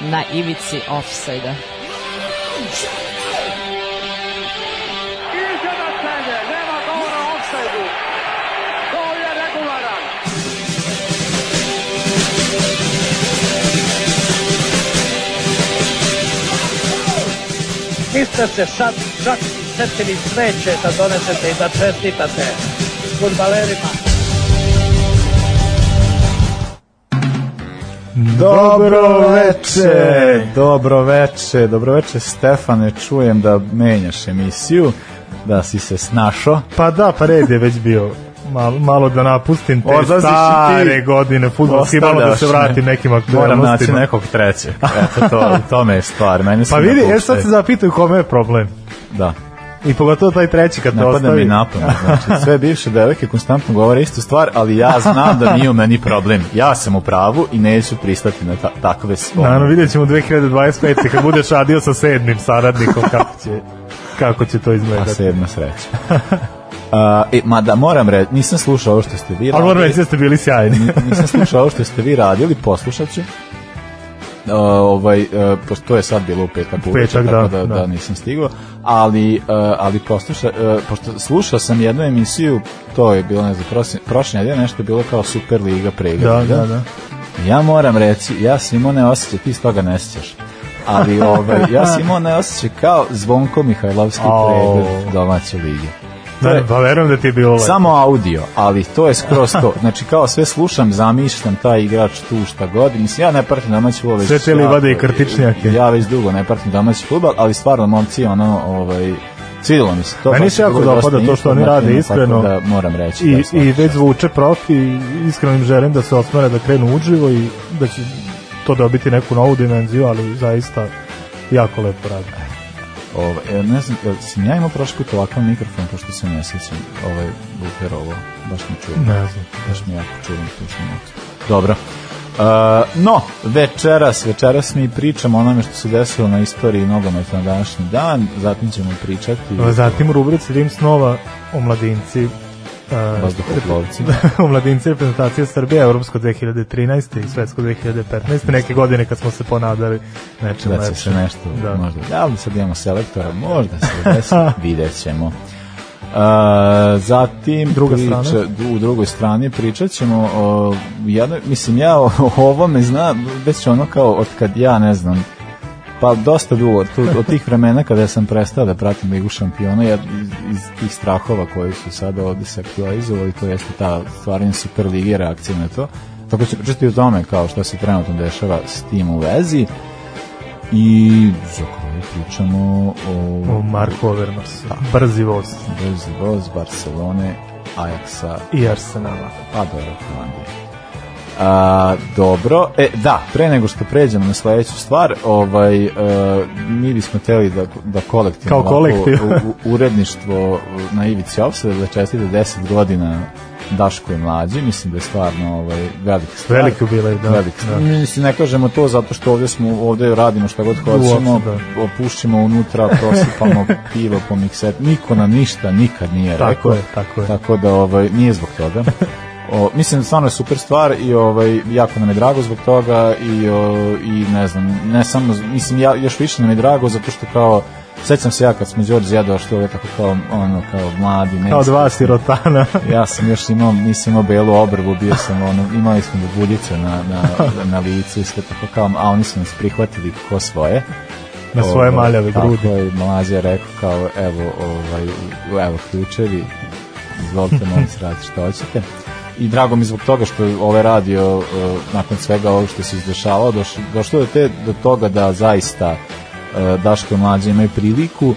na ivici offside-a. niste se sad čak setili sreće da donesete i da čestitate futbalerima. Dobro veče, dobro veče, dobro veče Stefane, čujem da menjaš emisiju, da si se snašao. Pa da, pa red je već bio malo, malo da napustim te Odlaziš stare ti. godine futbolski, malo da se vratim me. nekim Moram aktualnostima. naći nekog trećeg. Eto, to, u tome je stvar. Meni Pa vidi, e sad se zapitaju kome je problem. Da. I pogotovo taj treći kad te Ne pada ostavi. mi napamet. Znači, sve bivše devojke konstantno govore istu stvar, ali ja znam da nije u meni problem. Ja sam u pravu i neću pristati na ta, takve svoje. Naravno, vidjet ćemo 2025. kad budeš radio sa sedmim saradnikom kako će, kako će to A izgledati. sedma sreća. Uh, e, ma da moram reći, nisam slušao ovo što ste vi Ali moram radili. reći da ste bili sjajni. nisam slušao ovo što ste vi radili, poslušat ću. Ovaj, uh, pošto to je sad bilo u petak uveče, petak, tako da, da, da, da. nisam stigao, ali, uh, ali posluša, uh, pošto slušao sam jednu emisiju, to je bilo, ne znam, prošle, nedelje nešto je bilo kao Super Liga pregled. Da, da, da. Ja moram reći, ja sam imao ne osjećaj, ti s toga ne sjećaš. Ali ovaj, ja sam imao ne osjećaj kao Zvonko Mihajlovski Au. pregled domaće lige. To je- Da, pa verujem da ti je bilo lepo. samo audio, ali to je skroz to. Znači kao sve slušam, zamišljam taj igrač tu šta god. Mislim, ja ne pratim domaći futbol. Sve te livade i krtičnjake. Ja već dugo ne pratim domaći futbol, ali stvarno momci ono, ovaj, svidjelo mi se to. Meni se jako dopada to što oni rade iskreno. Da moram reći. I, da i već zvuče profi iskreno im želim da se osmere da krenu uživo i da će to dobiti neku novu dimenziju, ali zaista jako lepo radi. Ovaj, e, ne znam, jel sam ja imao prošli put ovakav mikrofon, pošto se ne sjećam, ovaj, bufer ovo, baš mi čujem. Ne znam. Baš mi jako čujem tu što Dobro. Uh, no, večeras, večeras mi pričamo o onome što se desilo na istoriji nogometa na današnji dan, zatim ćemo pričati Zatim u rubrici Rim snova o mladinci vazduhoplovci. u mladinci reprezentacije Srbije, Evropsko 2013. i Svetsko 2015. Neke godine kad smo se ponadali nečem da će se nešto Da. možda. Da sad imamo selektora? Možda se desi, vidjet ćemo. Uh, zatim Druga priča, strana? u drugoj strani pričat ćemo o jednoj, mislim ja o, o ovome znam već ono kao od kad ja ne znam pa dosta dugo od, od tih vremena kada sam prestao da pratim Ligu šampiona ja, iz, iz tih strahova koji su sada ovde se aktualizovali to jeste ta stvaranje Super Lige i reakcija na to. Tako ću pričati o tome kao što se trenutno dešava s tim u vezi. I za kraju pričamo o, O Marko Overmars, brzi voz. Brzi voz Barcelone, Ajaxa i Arsenala. pa dobro, Holandije. A, dobro, e, da, pre nego što pređemo na sledeću stvar, ovaj, e, mi bismo teli da, da kolektivno Kao kolektiv. u, u, uredništvo na ivici opsada da čestite 10 godina Daško i mlađi, mislim da je stvarno ovaj, velika stvar. Veliki jubilej, da. Velika stvar. Da. Mislim, ne kažemo to zato što ovdje smo, ovdje radimo šta god hoćemo, Uopšte, opušćemo unutra, prosipamo pivo po mikset, niko nam ništa nikad nije Tako rekao. je, tako je. Tako da ovaj nije zbog toga. O, mislim stvarno je super stvar i ovaj jako nam je drago zbog toga i o, i ne znam, ne samo mislim ja još više nam je drago zato što kao sećam se ja kad smo Đorđe ja došli ovdje tako kao ono kao mladi ne Kao dva sirotana. ja sam još imao, nisam imao belu obrvu, bio sam ono, imali smo buljice na, na, na licu i sve tako kao, a oni su nas prihvatili ko svoje. Na svoje Ovaj, maljave grudi. Tako je, mlađa je rekao kao, evo, ovaj, evo ključevi, izvolite, molim se raditi što hoćete. I drago mi zbog toga što je ovaj radio, eh, nakon svega ovog što se izdešavalo, došlo, do, te, do toga da zaista eh, Daško i mlađe imaju priliku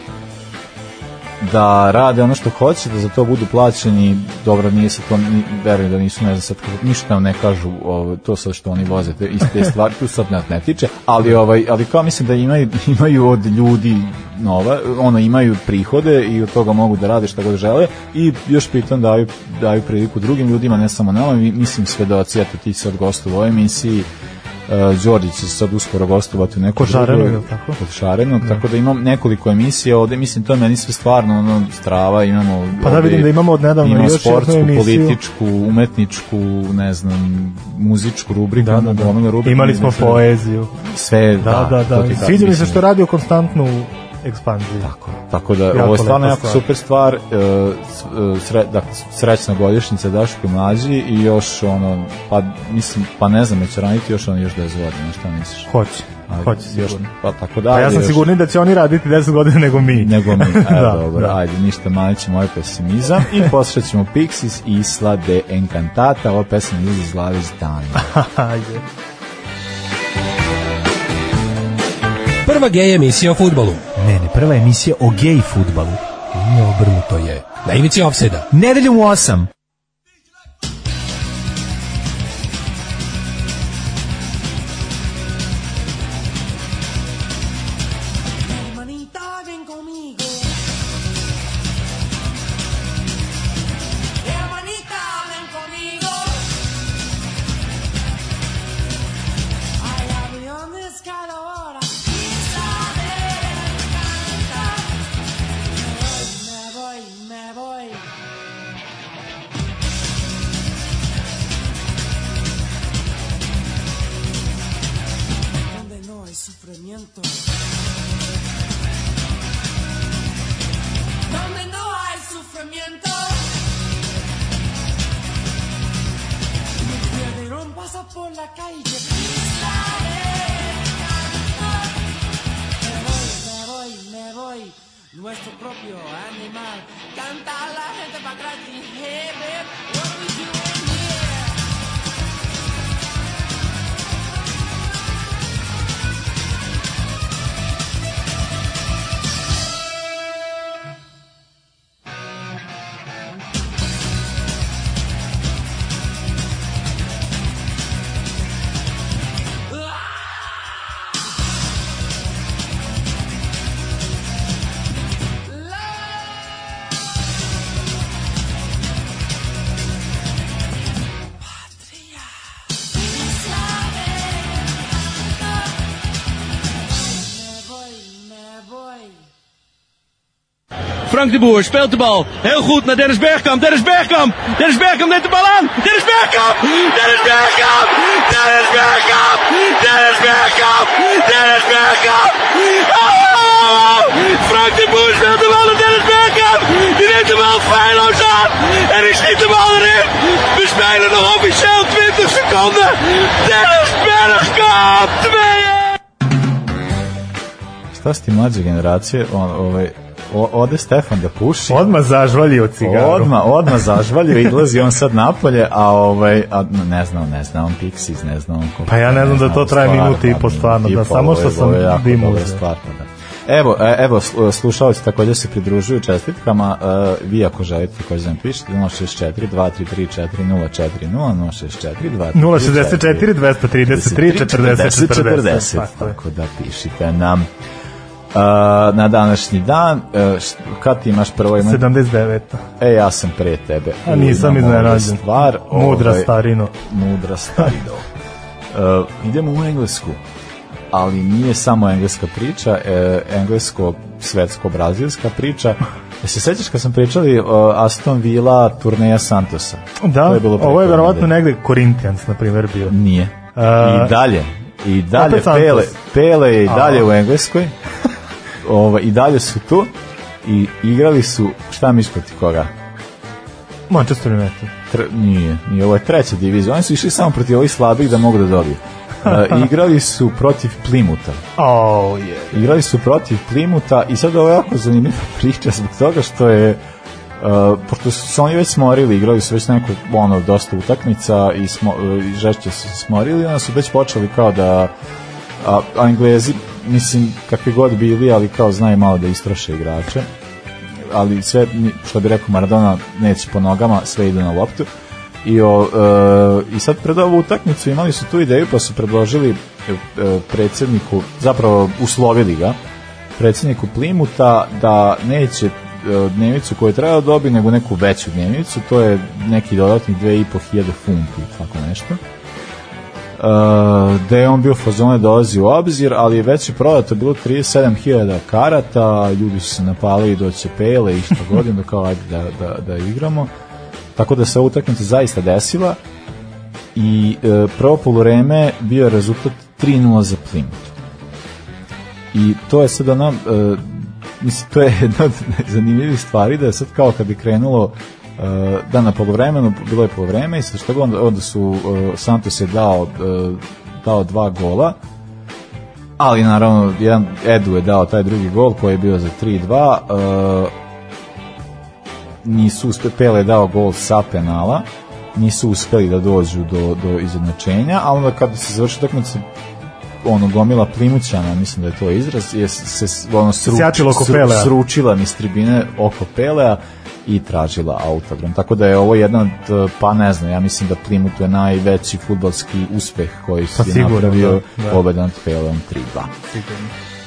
da rade ono što hoće, da za to budu plaćeni, dobro, nije se to, verujem da nisu, ne znam sad, ništa nam ne kažu ovo, to sad što oni voze, te iste stvari, tu sad ne tiče, ali, ovaj, ali kao mislim da imaju, imaju od ljudi nova, ono, imaju prihode i od toga mogu da rade šta god žele i još pritom daju, daju priliku drugim ljudima, ne samo nama, mi- mislim svedoci, eto ti sad gostu u ovoj emisiji, Uh, Đorđić će sad uskoro gostovati u nekoj Šarenog, tako? Kod Šarenog, tako da imam nekoliko emisija ovde, mislim, to je meni sve stvarno ono, strava, imamo... Pa da, ovde- vidim da imamo od nedavno imamo još jednu sportsku, emisiju. političku, umetničku, ne znam, muzičku rubriku, Da, da, da. rubrika, Imali smo poeziju. Sve, Da, da, da. ti kažem, Sviđa mi se što radio konstantnu ekspanziju. Tako, tako da Jako ovo je stvarno jako stvar. super stvar, e, e, sre, dakle, srećna godišnjica Daško mlađi i još ono, pa mislim, pa ne znam, će raniti još ono još 10 godina, šta misliš? Hoće. Ajde, Hoće još, sigurno. pa tako da, Pa ja ajde sam sigurni da će oni raditi 10 godina nego mi. nego mi, e, Da, dobro, da. ajde, ništa manit ćemo ovaj pesimizam i poslušat ćemo Pixies Isla de Encantata, ova pesma iz glave iz dana. Ajde. Prva gej emisija o futbolu. Prva emisija o gej futbalu. Nije obrnuto je. Na ivici ofsajda. Nedeljom u 8. Frank de Boer speelt de bal. Heel goed naar Dennis Bergkamp. Dennis Bergkamp. Dennis Bergkamp neemt de bal aan. Dennis Bergkamp. Dennis Bergkamp. Dennis Bergkamp. Dennis Bergkamp. Dennis Bergkamp. Oh! Frank de Boer speelt de bal naar Dennis Bergkamp. Die neemt de bal feilloos aan. En die schiet de bal erin. We spelen nog officieel 20 seconden. Dennis Bergkamp. 2 Šta si ti mlađe generacije, on, ovaj, o, ode Stefan da puši, Odmah zažvalio cigaru. Odma, odma zažvalio i izlazi on sad napolje, a ovaj a ne znam, ne znam, on Pixies, ne znam. on ko- Pa ja ne znam da to traje stvar, minut i po pa, stvarno, da, samo što sam ovo je jako dim dobra uzeo. stvar, pa da. Evo, e, evo slu- slušalci takođe se pridružuju čestitkama. e, vi ako želite takođe da nam pišete 064 233 4040 064 233 064 233 40 40. Tako je. tako da pišite nam. Uh, na današnji dan, uh, kad ti imaš prvo ime? 79. E, ja sam pre tebe. A nisam iznenađen. Stvar, Mudra ovaj, starino. Mudra starino. uh, idemo u englesku, ali nije samo engleska priča, e, englesko-svetsko-brazilska priča. E se sećaš kad sam pričali o Aston Villa turneja Santosa? Da, To je bilo ovo je verovatno negde Corinthians, na primjer, bio. Nije. A, I dalje. I dalje. Pele, Pele je i dalje A. u Engleskoj. Ovo, I dalje su tu i igrali su, šta misliš protiv koga? Manchester United. Tr, nije, nije, ovo je treća divizija. Oni su išli samo protiv ovih slabih da mogu da dobiju. Uh, igrali su protiv Plimuta. Oh, je. Igrali su protiv Plimuta i sad ovo je jako zanimljiva priča zbog toga što je Uh, pošto su se oni već smorili, igrali su već neko, ono, dosta utakmica i, smo, uh, i žešće su se smorili, onda su već počeli kao da a, a Englezi, mislim, kakvi god bili, ali kao znaju malo da istroše igrače ali sve, što bi rekao Maradona, neće po nogama, sve ide na loptu. I, o, e, I sad pred ovu utakmicu imali su tu ideju pa su predložili e, predsjedniku, zapravo uslovili ga, predsjedniku Plimuta da neće e, dnevnicu koju treba da dobi, nego neku veću dnevnicu, to je neki dodatnih 2500 funti, tako nešto. Da je on bio fazone dolazi u obzir, ali je već je prodato bilo 37.000 karata, ljudi su se napali do pele i šta godinu kao ajde da, da, da igramo. Tako da se ova utakmica zaista desila i e, prvo polureme bio je rezultat 3-0 za Plymouth. I to je sad ona, e, mislim, to je jedna od zanimljivih stvari da je sad kao kad bi krenulo uh, da na polovremenu, bilo je polovreme i što god, onda, su uh, Santos je dao, uh, dao dva gola ali naravno jedan Edu je dao taj drugi gol koji je bio za 3-2 uh, nisu uspeli, Pele je dao gol sa penala nisu uspeli da dođu do, do izjednačenja, a onda kada se završi utakmica ono gomila plimućana, mislim da je to izraz, je se ono sru, Pelea. sručila niz tribine oko Pelea i tražila autogram. Tako da je ovo jedan od, pa ne znam, ja mislim da Plymouth je najveći futbalski uspeh koji Pa se sigurno, napravio da, da. pobedan nad Peleom 3-2.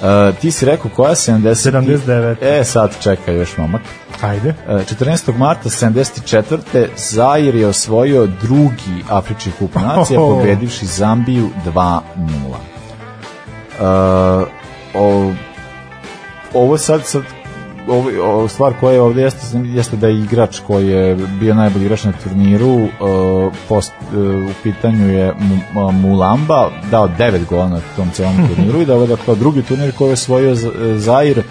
Uh, ti si rekao koja 70? 79. E, sad čekaj još momak. Ajde. E, 14. marta 74. Zair je osvojio drugi Afrički kup nacija Oh. pobedivši Zambiju 2-0. Uh, o, ovo sad, sad ovo, ovo stvar koja je ovde jeste, jeste da je igrač koji je bio najbolji igrač na turniru uh, post, uh, u pitanju je Mu- Mulamba dao 9 gola na tom celom turniru i da ovo dakle drugi turnir koji je osvojio Z- Zair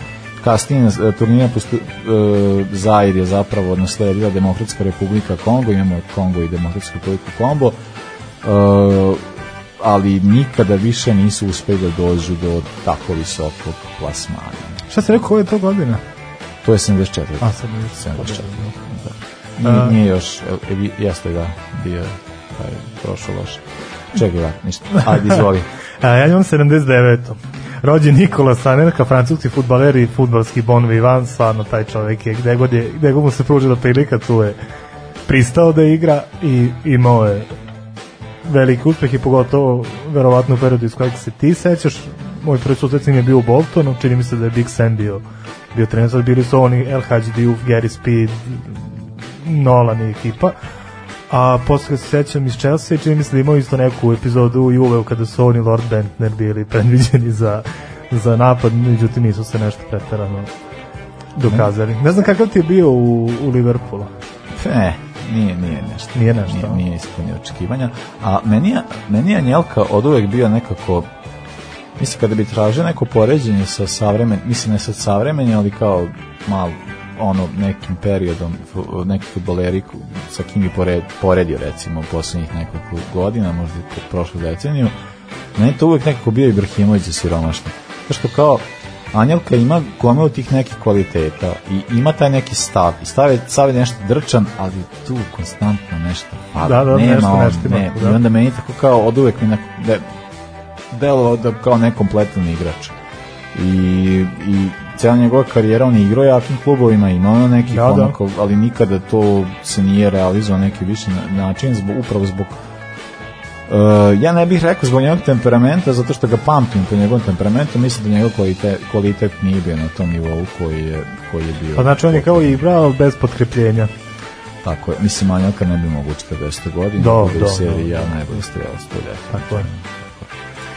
kasnije e, turnira postu, uh, Zair je zapravo nasledila Demokratska republika Kongo imamo Kongo i Demokratsku republiku Kongo uh, ali nikada više nisu uspeli da dođu do tako visokog plasmana. Šta si rekao, koje je to godina? To je 74. A, sad mi 74. Da. Nije, nije još, e, jeste da, bio je taj, prošlo loše. Čekaj, da, ništa. Ajde, izvoli. A, ja imam 79. Rođen Nikola Sanenka, francuski futbaler i futbalski bon vivant, stvarno taj čovek je, gde god, je, gde god mu se pružila prilika, tu je pristao da igra i imao je veliki uspeh i pogotovo verovatno u periodu iz kojeg se ti sećaš. Moj prvi susret je bio u Boltonu čini mi se da je Big Sam bio bio trener, bili su oni El Hadji Diouf, Gary Speed Nolan i ekipa. A posle se sećam iz Chelsea čini mi se da imao isto neku epizodu u Juve kada su oni Lord Bentner bili predviđeni za, za napad. Međutim nisu se nešto pretarano dokazali. Ne znam kakav ti je bio u, u Liverpoolu. Ne, nije, nije nešto. Nije nešto, Nije, nije ispunio očekivanja. A meni je, meni je Anjelka od uvek bio nekako mislim kada bi tražio neko poređenje sa savremen, mislim ne sad savremen, ali kao malo ono nekim periodom neki futboleri sa kim bi pored, poredio recimo u poslednjih nekoliko godina, možda i prošlu deceniju, meni to uvek nekako bio Ibrahimović za siromašni. Zato što kao Anjelka ima gomilu tih nekih kvaliteta i ima taj neki stav. I stav je, stav je nešto drčan, ali tu konstantno nešto fali. Da, da, Nema nešto- on, nešto ima ne. da. I onda meni tako kao od uvek mi de, delo da kao nekompletan igrač. I, i cijela njegova karijera on je igrao jakim klubovima, ima ono neki Da, da. onako, ali nikada to se nije realizovao neki viši na- način, zbog, upravo zbog Uh, ja ne bih rekao zbog njegovog temperamenta, zato što ga pamtim po njegovom temperamentu, mislim da njegov kvalitet, kvalitet nije bio na tom nivou koji je, koji je bio. pa znači on je kao igrao bez potkrepljenja Tako je, mislim, Manjaka ne bi mogu u 40. godini, Da, bude da, u seriji da, ja da. najbolji strelac, to je tako je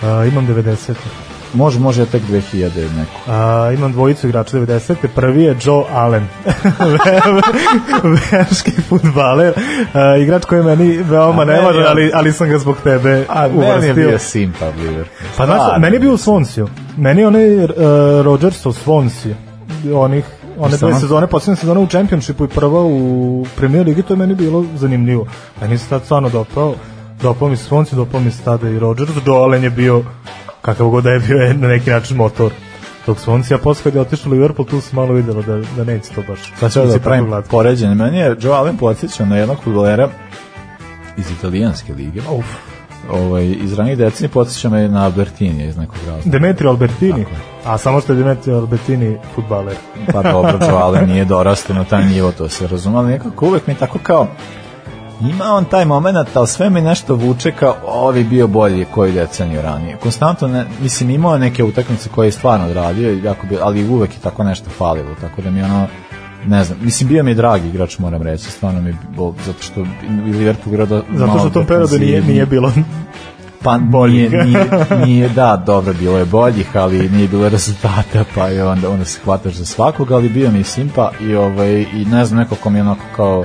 A, imam 90. Može, može ja tek 2000 neko. A, imam dvojicu igrača 90. Prvi je Joe Allen. Velški futbaler. A, igrač koji meni veoma nevažan, je- ali, ali sam ga zbog tebe A meni je uvrstio. bio Simpa Liverpool. Pa znaš, meni je bio u Svonsiju. Meni je onaj uh, Rodgersov Swansea. Onih one dve sezone, posljednje sezone u Championshipu i prva u Premier Ligi, to je meni bilo zanimljivo. Meni se tad stvarno dopao, dopao mi se Swansea, dopao mi se tada i Rodgers, Dolan je bio, kakav god da je bio, na neki način motor tog Swansea, a posle kad je otišao Liverpool, tu se malo videlo da, da neće to baš. Sad ću da pravim glatko. poređenje. Meni je Joe Allen podsjećao na jednog futbolera iz italijanske lige. Uf. Ovaj, iz ranih decenije podsjeća me na Albertini iz nekog razloga. Demetrio Albertini, Tako a samo što je Demetrio Albertini futbaler. Pa dobro, Joe Allen nije dorastao na taj nivo, to se razume, ali nekako uvek mi tako kao ima on taj moment, ali sve mi nešto vuče kao ovi bio bolji koju deceniju ranije. Konstantno, ne, mislim, imao je neke utakmice koje je stvarno odradio, jako bi, ali uvek je tako nešto falilo, tako da mi ono, ne znam, mislim, bio mi je dragi igrač, moram reći, stvarno mi je, bo- zato što Liverpool igra do, Zato što u tom periodu nije, nije bilo Pa boljih. Nije, nije, nije, da, dobro, bilo je boljih, ali nije bilo rezultata, pa je onda, onda se hvataš za svakog, ali bio mi je simpa i, ovaj, i ne znam, neko ko mi je onako kao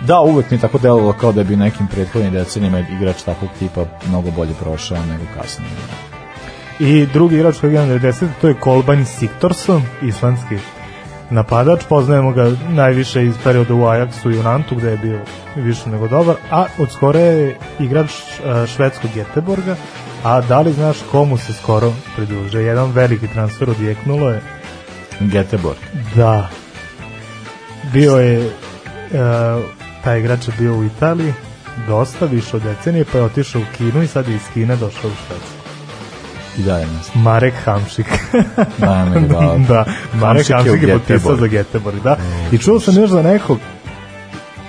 da, uvek mi tako delovalo kao da bi nekim prethodnim decenijama igrač takvog tipa mnogo bolje prošao nego kasnije. I drugi igrač koji je 90. to je Kolbanj Siktorsson, islandski napadač. Poznajemo ga najviše iz perioda u Ajaxu i u Nantu gde je bio više nego dobar, a od skore je igrač e, švedskog Geteborga, a da li znaš komu se skoro pridruže? Jedan veliki transfer odjeknulo je Göteborg. da bio je e, taj igrač je bio u Italiji dosta više od decenije pa je otišao u Kinu i sad je iz Kine došao u Švedsku. I dalje nas. Marek Hamšik. Da, da, Marek Hamšik je Hamšik je potpisao za Göteborg, da. I čuo sam još za nekog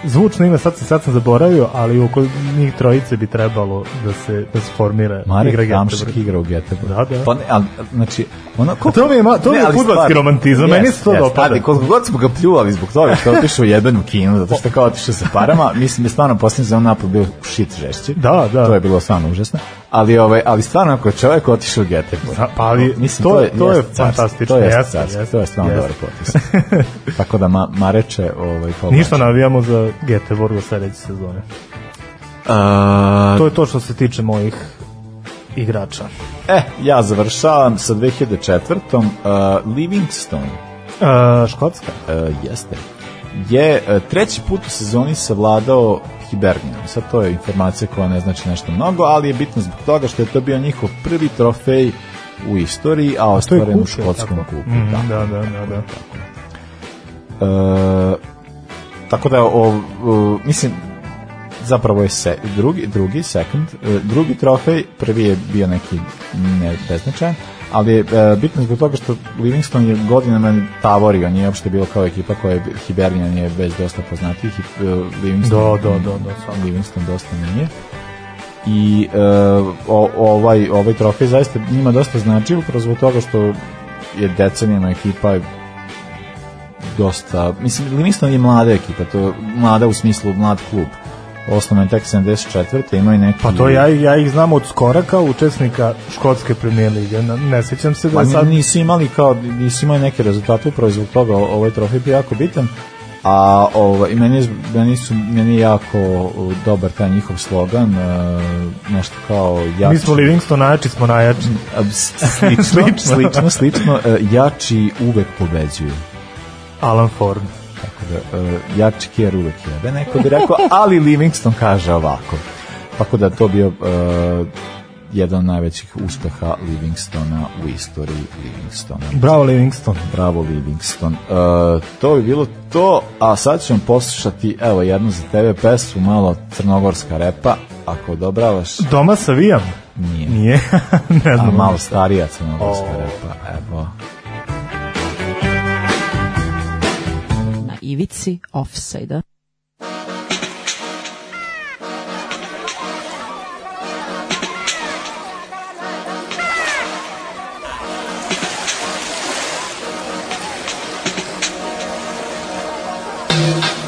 zvučno ime, sad, sad sam zaboravio, ali oko njih trojice bi trebalo da se, da se formira Marek igra Göteborg. igra u Göteborg. Da, da. Pa ne, ali, znači, ono, A to mi je, to mi je stvarno, romantizam, meni se to jest, dopada. Ali koliko god smo ga pljuvali zbog toga što je otišao jedan u kinu, zato što kao otišao sa parama, mislim da je stvarno posljednji za on napad bio shit žešći. Da, da. To je bilo stvarno užasno. Ali, ovaj, ali stvarno, ako je čovjek otišao u Göteborg, Da, pa ali to je- to je fantastično, To je jeste, carski, jeste, to je stvarno dobar potis. Tako da ma, Mareče, ovaj, povlači. Ništa navijamo za Göteborg u sledeće sezone. A, To je to što se tiče mojih igrača. E, ja završavam sa 2004. Uh, Livingston Uh, Škotska. uh, jeste je uh, treći put u sezoni savladao Hibernian. Sad to je informacija koja ne znači nešto mnogo, ali je bitno zbog toga što je to bio njihov prvi trofej u istoriji, a ostvaren u škotskom tako? kupu. Mm, da. da, da, da, da. E, tako da o, o, mislim zapravo je se, drugi, drugi, second, e, drugi trofej, prvi je bio neki ne beznačajan, ali je e, bitno zbog toga što Livingston je godinama tavorio, nije uopšte bilo kao ekipa koja je, Hibernian je već dosta poznatiji, e, Livingston, Da, da, da, da, svakako. Livingston dosta nije. I e, o, ovaj, ovaj trofej zaista njima dosta znači upravo zbog toga što je decenijama ekipa dosta, mislim, Livingston je mlada ekipa, to je mlada u smislu mlad klub. Osnovan tek 74. imaju neki... Pa to ja, ja ih znam od skora kao učesnika škotske premijer lige. Ne, sećam se da Pa sad... nisu imali kao nisu imali neke rezultate upravo zbog toga ovaj trofej bio jako bitan a ovaj meni je- meni su meni je jako dobar taj njihov slogan e, nešto kao jači Mi smo Livingston, najjači smo najjači. a, s- slično slično slično e, jači uvek pobeđuju Alan Ford. Tako da e, jači kjer uvek jebe neko bi rekao ali Livingston kaže ovako tako da to bio e, jedan od najvećih uspeha Livingstona u istoriji Livingstona Bravo Livingston. Bravo Livingston. Uh, to bi bilo to, a sad ćemo poslušati evo jednu za tebe pesmu, malo crnogorska repa, ako odobravaš, Doma savijam. nije. Nije. ne A znam. malo starija crnogorska O. repa, evo. Ivici offside. Kad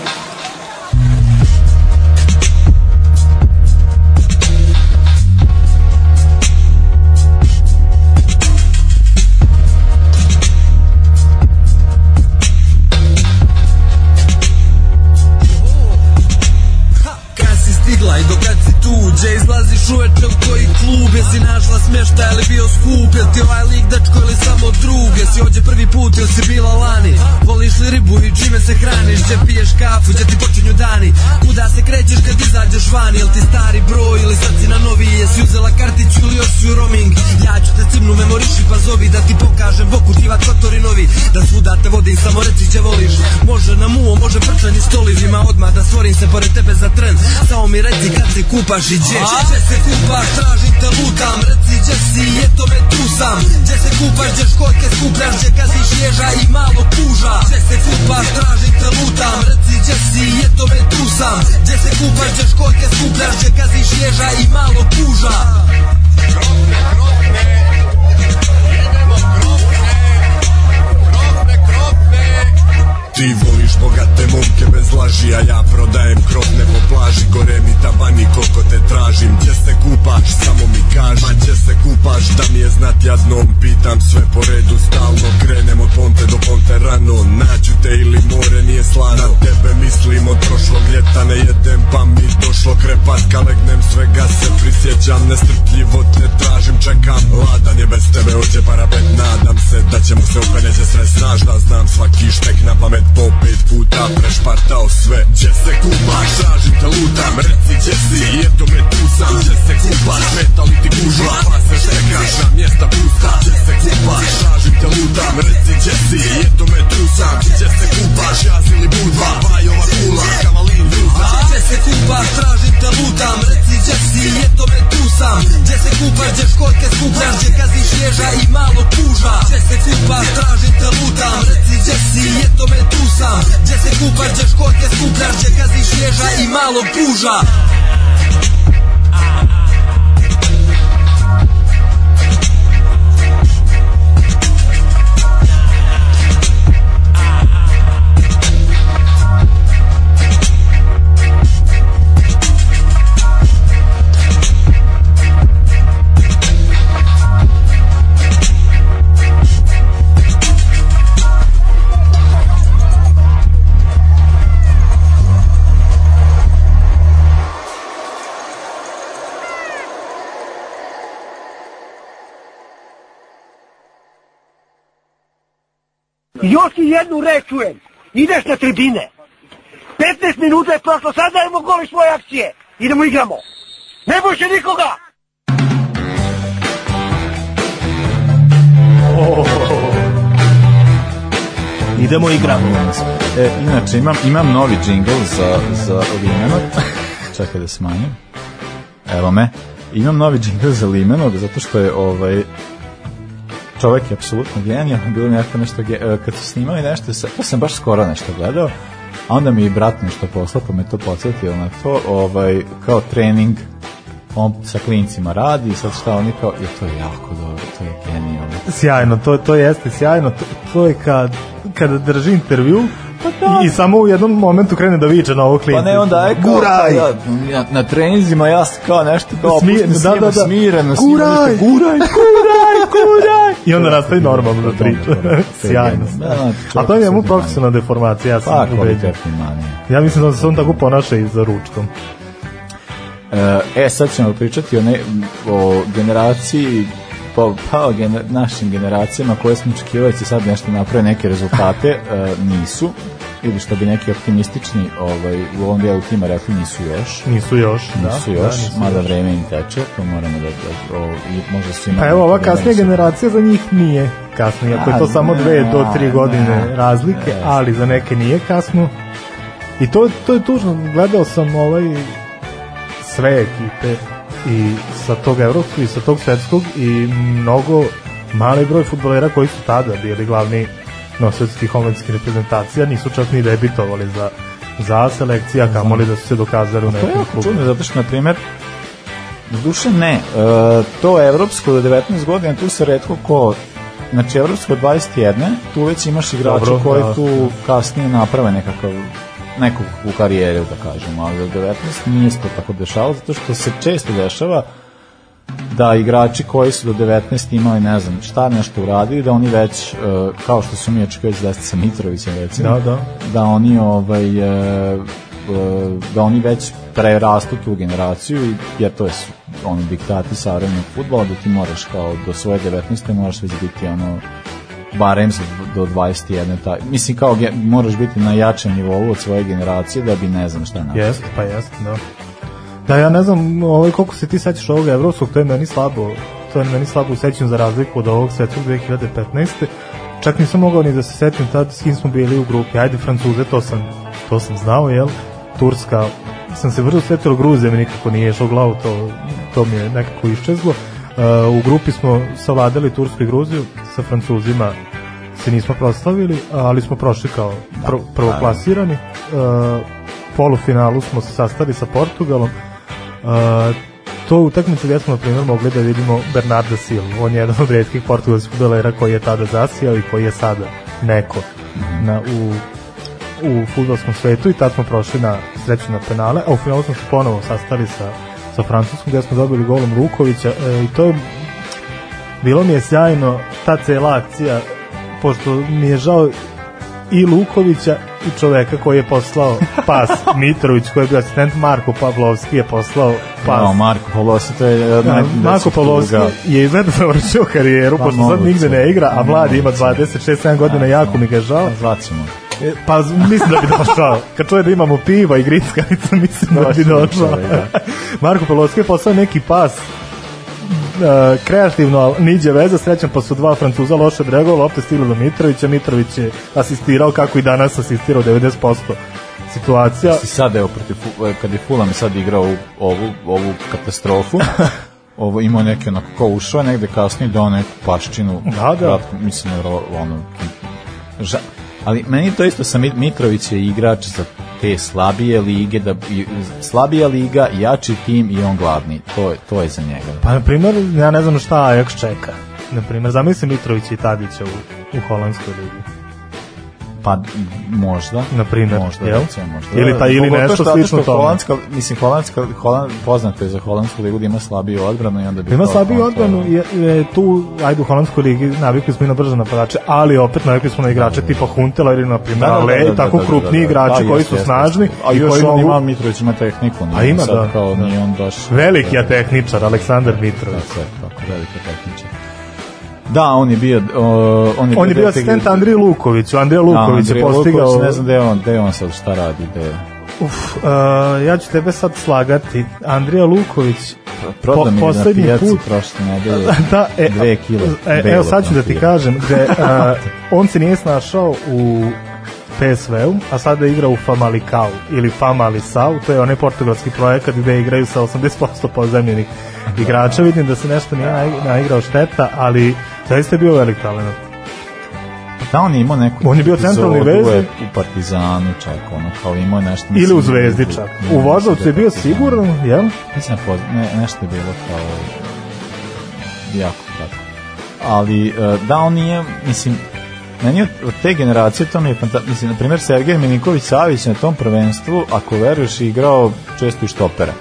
kad izađeš van Jel ti stari broj ili sad si na novi Jesi uzela kartiću još si u roaming Ja ću te cimnu memoriši pa zovi Da ti pokažem. Boku divat kotori novi Da svuda te vodim samo reci gdje voliš. Može na muo, može prčani stolivima Odmah da stvorim se pored tebe za tren. Samo mi reci kad se kupaš i gdje Gdje se kupaš, tražim te lutam. Reci gdje si, eto me tu sam. Gdje se kupaš, gdje školjke skupljaš Gdje kaziš ježa i malo puža Gdje se kupaš, tražim te lutam. Reci gdje si, eto me tu sam. Gdje se kupaš, gdje školjke skupljaš Gdje kaziš ježa i malo puža Ti voliš bogate momke bez laži A ja prodajem krovne po plaži. Gore mi tabani koliko te tražim. Gdje se kupaš, samo mi kaži. Ma gdje se kupaš, da mi je znat jadnom Pitam sve po redu, stalno krenem Od ponte do ponte rano Nađu te ili more nije slano. Na tebe mislim od prošlog ljeta Ne jedem pa mi došlo krepatka Legnem svega se prisjećam Nestrpljivo te tražim, čekam. Ladan je bez tebe, hoće parapet Nadam se da ćemo se opet neće sve snažda Znam svaki štek na pamet po pet puta Prešpartao sve. Gdje se kupaš tražim te lutam. Reci gdje si? I eto me tu sam Gdje se kupaš smeta li ti gužva? Pa se štekaš na mjesta pusta. Gdje se kupaš tražim te lutam. Reci gdje si? I eto me tu sam Gdje se kupaš jaz ili budva? Bajova kula. Kavalin vruza. Gdje se kupaš, tražim te lutam. Reci gdje si, eto me tu sam Gdje se kupaš, gdje školjke skupljaš Gdje kaziš ježa i malo puža Gdje se kupaš, tražim te lutam. Reci gdje si, eto me tu sam Gdje se kupaš, gdje školjke skupljaš Gdje kaziš ježa i malo puža Još i jednu reč čujem. Ideš na tribine. 15 minuta je prošlo, sad dajemo gol iz svoje akcije. Idemo igramo. Ne boše nikoga! Idemo igramo. E, inače, imam, imam novi džingl za, za Limenog. Čekaj da smanjim. Evo me. Imam novi džingl za Limenog, zato što je ovaj, čovek je apsolutno genijalan, bilo mi jako nešto, e, kad su snimali nešto, to sam baš skoro nešto gledao, a onda mi je brat nešto poslao, pa me to podsjetio na to, ovaj, kao trening, on sa klincima radi, i sad šta oni kao, je to je jako dobro, to je genijalno. Sjajno, to, to jeste sjajno. To, to je kad, kada drži intervju i, i samo u jednom momentu krene da viče na ovo Pa klince. ne, onda je kao, Guraj! Ja, na, na treninzima ja kao nešto kao pustim da, da, da. smireno, svima Guraj! guraj, guraj, guraj. I onda nastavi normalno da priča. Sjajno. Da, da, A to je njemu profesionalna deformacija, ja sam Pa, ubeđen. Ja mislim da se on tako ponaša i za ručkom. E, sad ćemo pričati o, ne, o generaciji pa, pa o gener, našim generacijama koje smo očekivali da će sad nešto naprave neke rezultate, e, nisu ili što bi neki optimistični ovaj, u ovom dijelu tima rekli nisu još Nisu još, da. nisu da, još, nisu mada još. vreme im teče, to moramo da, da o, i možda su imali Pa evo, ova kasnija su- generacija za njih nije kasno, iako je to samo dve do tri godine ne, razlike, ne. ali za neke nije kasno. I to, to je tužno, gledao sam ovaj sve ekipe i sa tog evropskog i sa tog svetskog i mnogo mali broj futbolera koji su tada bili glavni nosioci tih omladinskih reprezentacija nisu čak ni debitovali za za selekcija, kamoli da su se dokazali u To je nekom klubu. čudno, zato što, na primjer, duše ne, e, to evropsko do 19 godina, tu se redko ko, znači evropsko od 21, tu već imaš igrače Dobro, koji da. tu kasnije naprave nekakav nekog u karijeri, da kažemo, ali do 19 nije se to tako dešavalo, zato što se često dešava da igrači koji su do 19 imali, ne znam, šta nešto uradili, da oni već, e, kao što su mi očekivali desiti sa Mitrovićem, recimo, Da, da. da oni ovaj e, da oni već prerastu tu generaciju i jer to je oni diktati savremenog fudbala da ti moraš kao do svoje 19. moraš već biti ono barem do 21. Ta, mislim kao moraš biti na jačem nivou od svoje generacije da bi ne znam šta napraviti. Jeste, pa jeste, da. Da, ja ne znam ovaj, koliko se ti sećaš ovog evropskog, to je meni slabo, to je meni slabo u sećanju za razliku od ovog svetskog 2015. Čak nisam mogao ni da se setim tad s kim smo bili u grupi. Ajde, Francuze, to sam, to sam znao, jel? Turska, sam se brzo setio, Gruzija mi nikako nije išlo u glavu, to, to mi je nekako iščezlo. Uh, u grupi smo savladali Tursku i Gruziju, sa Francuzima se nismo proslavili, ali smo prošli kao pr prvoplasirani. Uh, polufinalu smo se sastali sa Portugalom. Uh, to u utakmici gdje smo na primjer mogli da vidimo Bernarda Silva. On je jedan od redkih portugalskih futbolera koji je tada zasijao i koji je sada neko na, u, u futbolskom svetu i tad smo prošli na sreću na penale, a u finalu smo se ponovo sastali sa, sa Francuskom gdje smo dobili golom Lukovića e, i to bilo mi je sjajno ta cela akcija, pošto mi je žao i Lukovića i čoveka koji je poslao pas Mitrović koji je bio asistent Marko Pavlovski je poslao pas No, Marko Pavlovski, to je Da, najvećih Marko Pavlovski tuga. je izgleda završio karijeru, Pa pošto sad nigde ne igra, a mladi ima 26-7 godina, jako mi ga žao. Zvaćemo. E, Pa mislim da bi došao. Kad čuje da imamo piva i grickalica, mislim da bi Došao bi došao. da. Marko Pavlovski je poslao neki pas e, kreativno, ali niđe veze, srećan pa su dva Francuza loše odreagovali, opet stigli do Mitrovića, Mitrović je asistirao kako i danas asistirao 90% situacija. Si sad, evo, protiv, e, kad je Fulham sad igrao ovu, ovu, ovu katastrofu, ovo imao neki onako kao ušao negde kasnije dao neku paščinu Da, da. kratko, mislim ono ža, ali meni to isto sa Mit- Mitrović je igrač za te slabije lige da slabija liga jači tim i on glavni to je to je za njega Pa, na primjer, ja ne znam šta Ajax čeka. Na primjer, zamisli Mitrovića i Tadića u, u holandskoj ligi. Pa možda Na primjer, možda jel? recimo, možda Ili ta- ili nešto što- slično tome. holandska mislim holandska Holand, poznato je za holandsku ligu da ima slabiju odbranu i onda bi Ima slabiju odbranu, je, je tu, ajde u holandskoj ligi, navikli smo i na brže napadače, ali opet navikli smo na igrače tipa Huntela ili na primjer Da, da, Ale, da, da, tako da, da, krupni da, da. igrači Da, koji su snažni. A i još koji on ima, Mitrović ima tehniku. A ima, da, Kao. Nije on baš... Veliki je tehničar, Aleksandar Mitrović. Tako je, tako, veliki tehničar. Da, on je bio... o, on je, On bio dete- asistent Andriji Lukoviću, Andrija Luković Da, je postigao... Luković, ne znam gde je on, gde je on sad, šta radi, gde je. Uf, uh, ja ću tebe sad slagati. Andrija Luković Prodao po- mi na poslednji pijaci put prošle nedelje da, e, dve kile. E, evo sad ću da ti kažem, gde, uh, on se nije snašao u PSV-u, a sada igra u Famalicao ili Famalisao, to je onaj portugalski projekat gde igraju sa 80% pozemljenih igrača. Vidim da se nešto nije nai- naigrao šteta, ali zaista je bio velik talent. Da, on je imao neku On je bio centralni veznik. U Partizanu čak, ono, kao imao je nešto... Ili u Zvezdi čak. U Voždovcu mislim je da bio sigurno, jel? Mislim da ne, nešto je bilo kao jako tako. Ali e, da on nije, mislim, meni od, te generacije to mi je fantastično. Mislim, na primjer, Sergej Miniković Savić na tom prvenstvu, ako veruješ, je igrao često i štopera.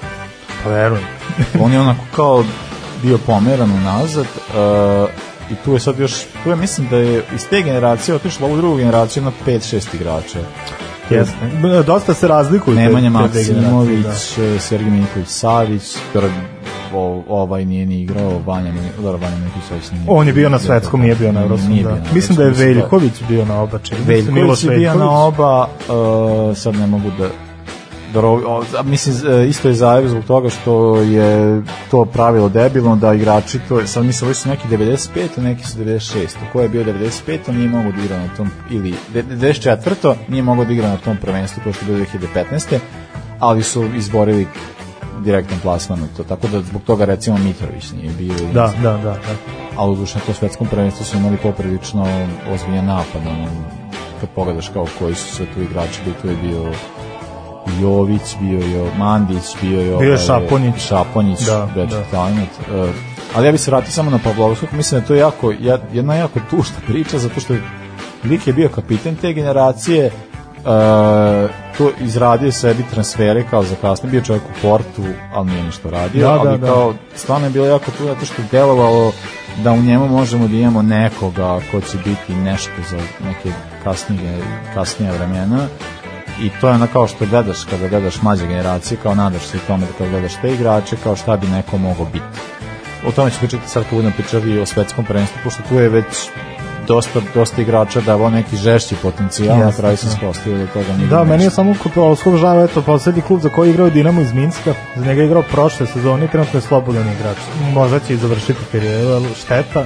Pa verujem. On je onako kao bio pomeran unazad e, i tu je sad još, tu je mislim da je iz te generacije otišla u drugu generaciju na 5-6 igrača. Jeste. Dosta se razlikuju. Nemanja generacije, Maksimović, da. Sergij Miniković Savić, o- ovaj nije ni igrao, Vanja, dobro, Vanja Miniković Savić nije. On je bio na svetskom, nije bio na evropskom. Da. bio Mislim da je evropskom, Veljković bio na oba čini. Veljković je bio na oba, uh, sad ne mogu da dobro, o, a mislim, e, isto je zajev zbog toga što je to pravilo debilno da igrači, to je, sad mislim, ovi su neki 95, a neki su 96. Ko je bio 95, on nije mogao da igra na tom, ili de- 94. nije mogao da igra na tom prvenstvu koje što je bilo 2015. Ali su izborili direktan plasman u to, tako da zbog toga recimo Mitrović nije bio. Da, da, da. da. ali u na to svetskom prvenstvu su imali poprilično ozbiljan napad ono, kad pogledaš kao koji su sve tu igrači bili, tu je bio Jović, bio je Mandić, bio je, Bio je ovaj, Šaponjić. Šaponjić, Da, već da. talent. Uh, ali ja bih se vratio samo na Pavlovskog, mislim da je to jako, ja- jedna jako tužna priča, zato što lik je bio kapiten te generacije, uh, to izradio sebi transfere kao za kasnije, bio čovjek u portu, ali nije ništa radio, Da, da, ali da. kao stvarno je bilo jako tu zato što je delovalo da u njemu možemo da imamo nekoga ko će biti nešto za neke kasnije, kasnije vremena i to je ono kao što gledaš kada gledaš mlađe generacije kao nadaš se tome da kada gledaš te igrače kao šta bi neko mogao biti o tome ću pričati sad kad budem pričali o svetskom prvenstvu pošto tu je već dosta, dosta igrača da ovo neki žešći potencijal na kraju se da. ispostavio da toga nije Da, meni je samo žao, eto, poslednji klub za koji je igrao Dinamo iz Minska, za njega je igrao prošle sezone i trenutno je slobodan igrač. Možda će i završiti karijeru, šteta,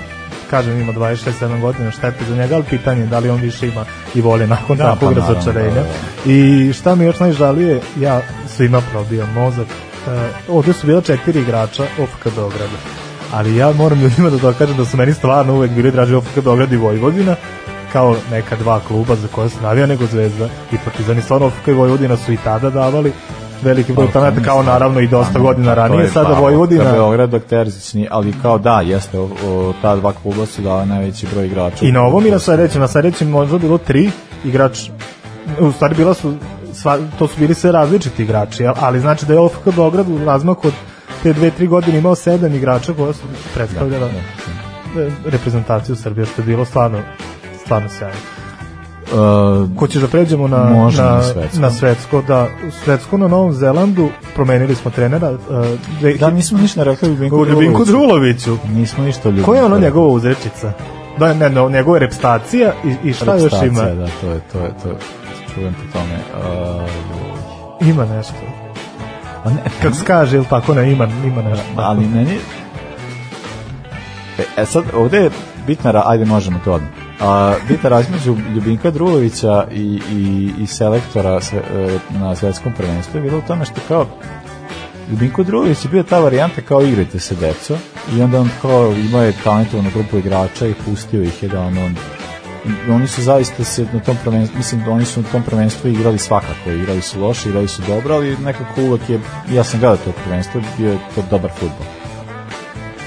kažem ima 26-7 godina šteta za njega, ali pitanje je da li on više ima i volje nakon Da, takvog pa razočarenja. da, da, I šta mi još najžalije, ja svima probio mozak, e, ovde su bila četiri igrača OFK Beograda, ali ja moram ljudima da dokažem da su meni stvarno uvek bili draži OFK Beograd i Vojvodina, kao neka dva kluba za koje sam navija nego Zvezda i Partizan i stvarno OFK i Vojvodina su i tada davali veliki broj Pa, talenta kao mislim, naravno i dosta pa, godina ranije je sada pravo. Vojvodina Beograd dok Terzić ali kao da, jeste, o, o, ta dva kluba su dala najveći broj igrača. i na ovom i na sledećem na sledećem možda bilo tri igrač u stvari bila su sva, to su bili sve različiti igrači ali znači da je OFK Beograd u razmaku od te dve, tri godine imao sedam igrača koja su predstavljala e, reprezentaciju Srbije, što je bilo stvarno, stvarno sjajno. Uh, Ko ćeš da pređemo na, na, na svetsko. na svetsko, da, svetsko na Novom Zelandu, promenili smo trenera. Uh, dve- da, nismo ništa rekli o Ljubinku Ljubinku Druloviću. Nismo ništa o Ljubinku. Koja je ono njegova uzrečica? Da, ne, ne, njegova repstacija i, i šta još ima? Repstacija, Da, to je, to je, to je, čujem po tome. Uh, Ima nešto. Ne, Kako se kaže, ili tako ne, ima, ima nešto. ali meni... E, e sad, ovde je bitna, ajde možemo to odmah. A, bitna razlika između Ljubinka Drulovića i, i, i selektora sve, e, na svetskom prvenstvu je bilo u tome što kao Ljubinko Drulović je bio ta varijanta kao igrajte se deco i onda on kao imao je talentovanu grupu igrača i pustio ih je da on, on oni su zaista se na tom prvenstvu, mislim da oni su na tom prvenstvu igrali svakako, igrali su loše, igrali su dobro, ali nekako uvek je, ja sam gledao to prvenstvo, bio je to dobar futbol.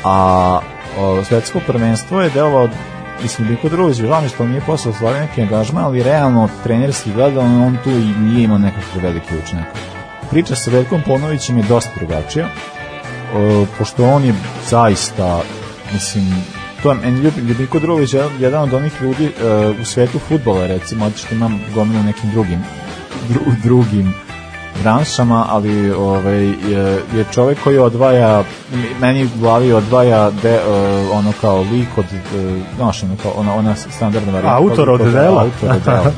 A o, svetsko prvenstvo je delovao mislim Biko Drugović, žao mi što nije posle ostvario neki angažman, ali realno trenerski gledano on tu i nije imao nekakve velike učinaka. Priča sa Veljkom Ponovićem je dosta drugačija, pošto on je zaista, mislim, to Ljubinko Drugović je jedan- od onih ljudi e, u svetu futbola, recimo, što imam gomilu nekim drugim dru, drugim branšama, ali ovaj, je, je čovek koji odvaja, meni u glavi odvaja de, e, ono kao lik od, e, znaš, ono kao, ona, ona standardna varijanta. Autor od dela. Autor od dela.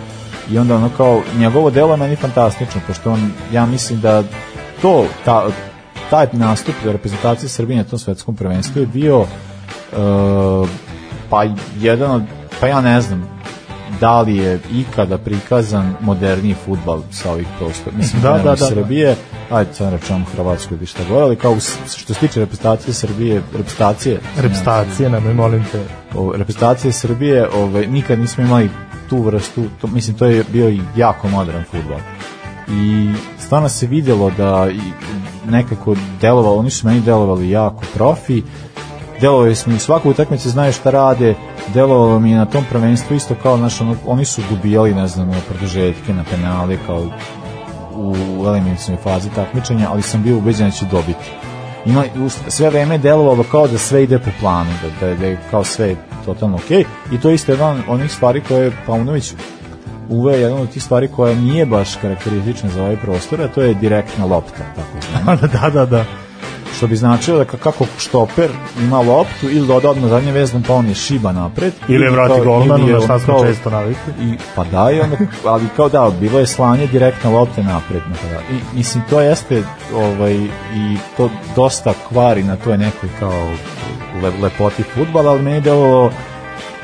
I onda ono kao, njegovo delo je meni fantastično, pošto on, ja mislim da to, ta, taj nastup reprezentacije Srbije na tom svetskom prvenstvu je bio uh, pa jedan od, pa ja ne znam da li je ikada prikazan moderniji futbal sa ovih prostora. Mislim, Da, da, da, da, da. Srbije, ajde sad rečemo Hrvatskoj ili šta god, ali kao što se tiče reprezentacije Srbije, reprezentacije, Repstacije, nemoj, molim te. o, reprezentacije Srbije ovaj, nikad nismo imali tu vrstu, to, mislim to je bio i jako modern futbol i stvarno se vidjelo da nekako delovalo, oni su meni delovali jako profi, delovali smo svaku utakmicu znaju šta rade, delovalo mi je na tom prvenstvu isto kao, znaš, ono, oni su dobijali, ne znam, produžetke na penale, kao u eliminacijnoj fazi takmičenja, ali sam bio ubeđen da će dobiti. Ima, sve vreme delovalo kao da sve ide po planu, da, da, da je kao sve totalno okej i to je isto jedan onih stvari koje je Paunović uveo jedan od tih stvari koja nije baš karakteristična za ovaj prostor, a to je direktna lopta, tako znam. da, da, da. Što bi značilo da ka- kako štoper ima loptu ili doda odmah zadnje veznom pa on je šiba napred. Ili je vrati golmanu, je na šta smo često navikli. I, pa da, i onda, ali kao da, bilo je slanje direktna lopte napred. napred. I, mislim, to jeste ovaj, i to dosta kvari na toj nekoj kao le, lepoti futbala, ali meni je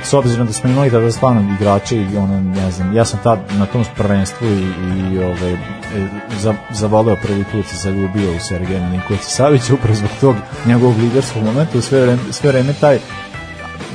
s obzirom da smo imali tada stvarno igrače i ono, ne znam, ja sam tad na tom prvenstvu i, i ovaj, e, za, zavoleo prvi put se zaljubio u Sergeja Milinkovića Savića upravo zbog tog njegovog liderskog momenta u sve vreme, sve vreme taj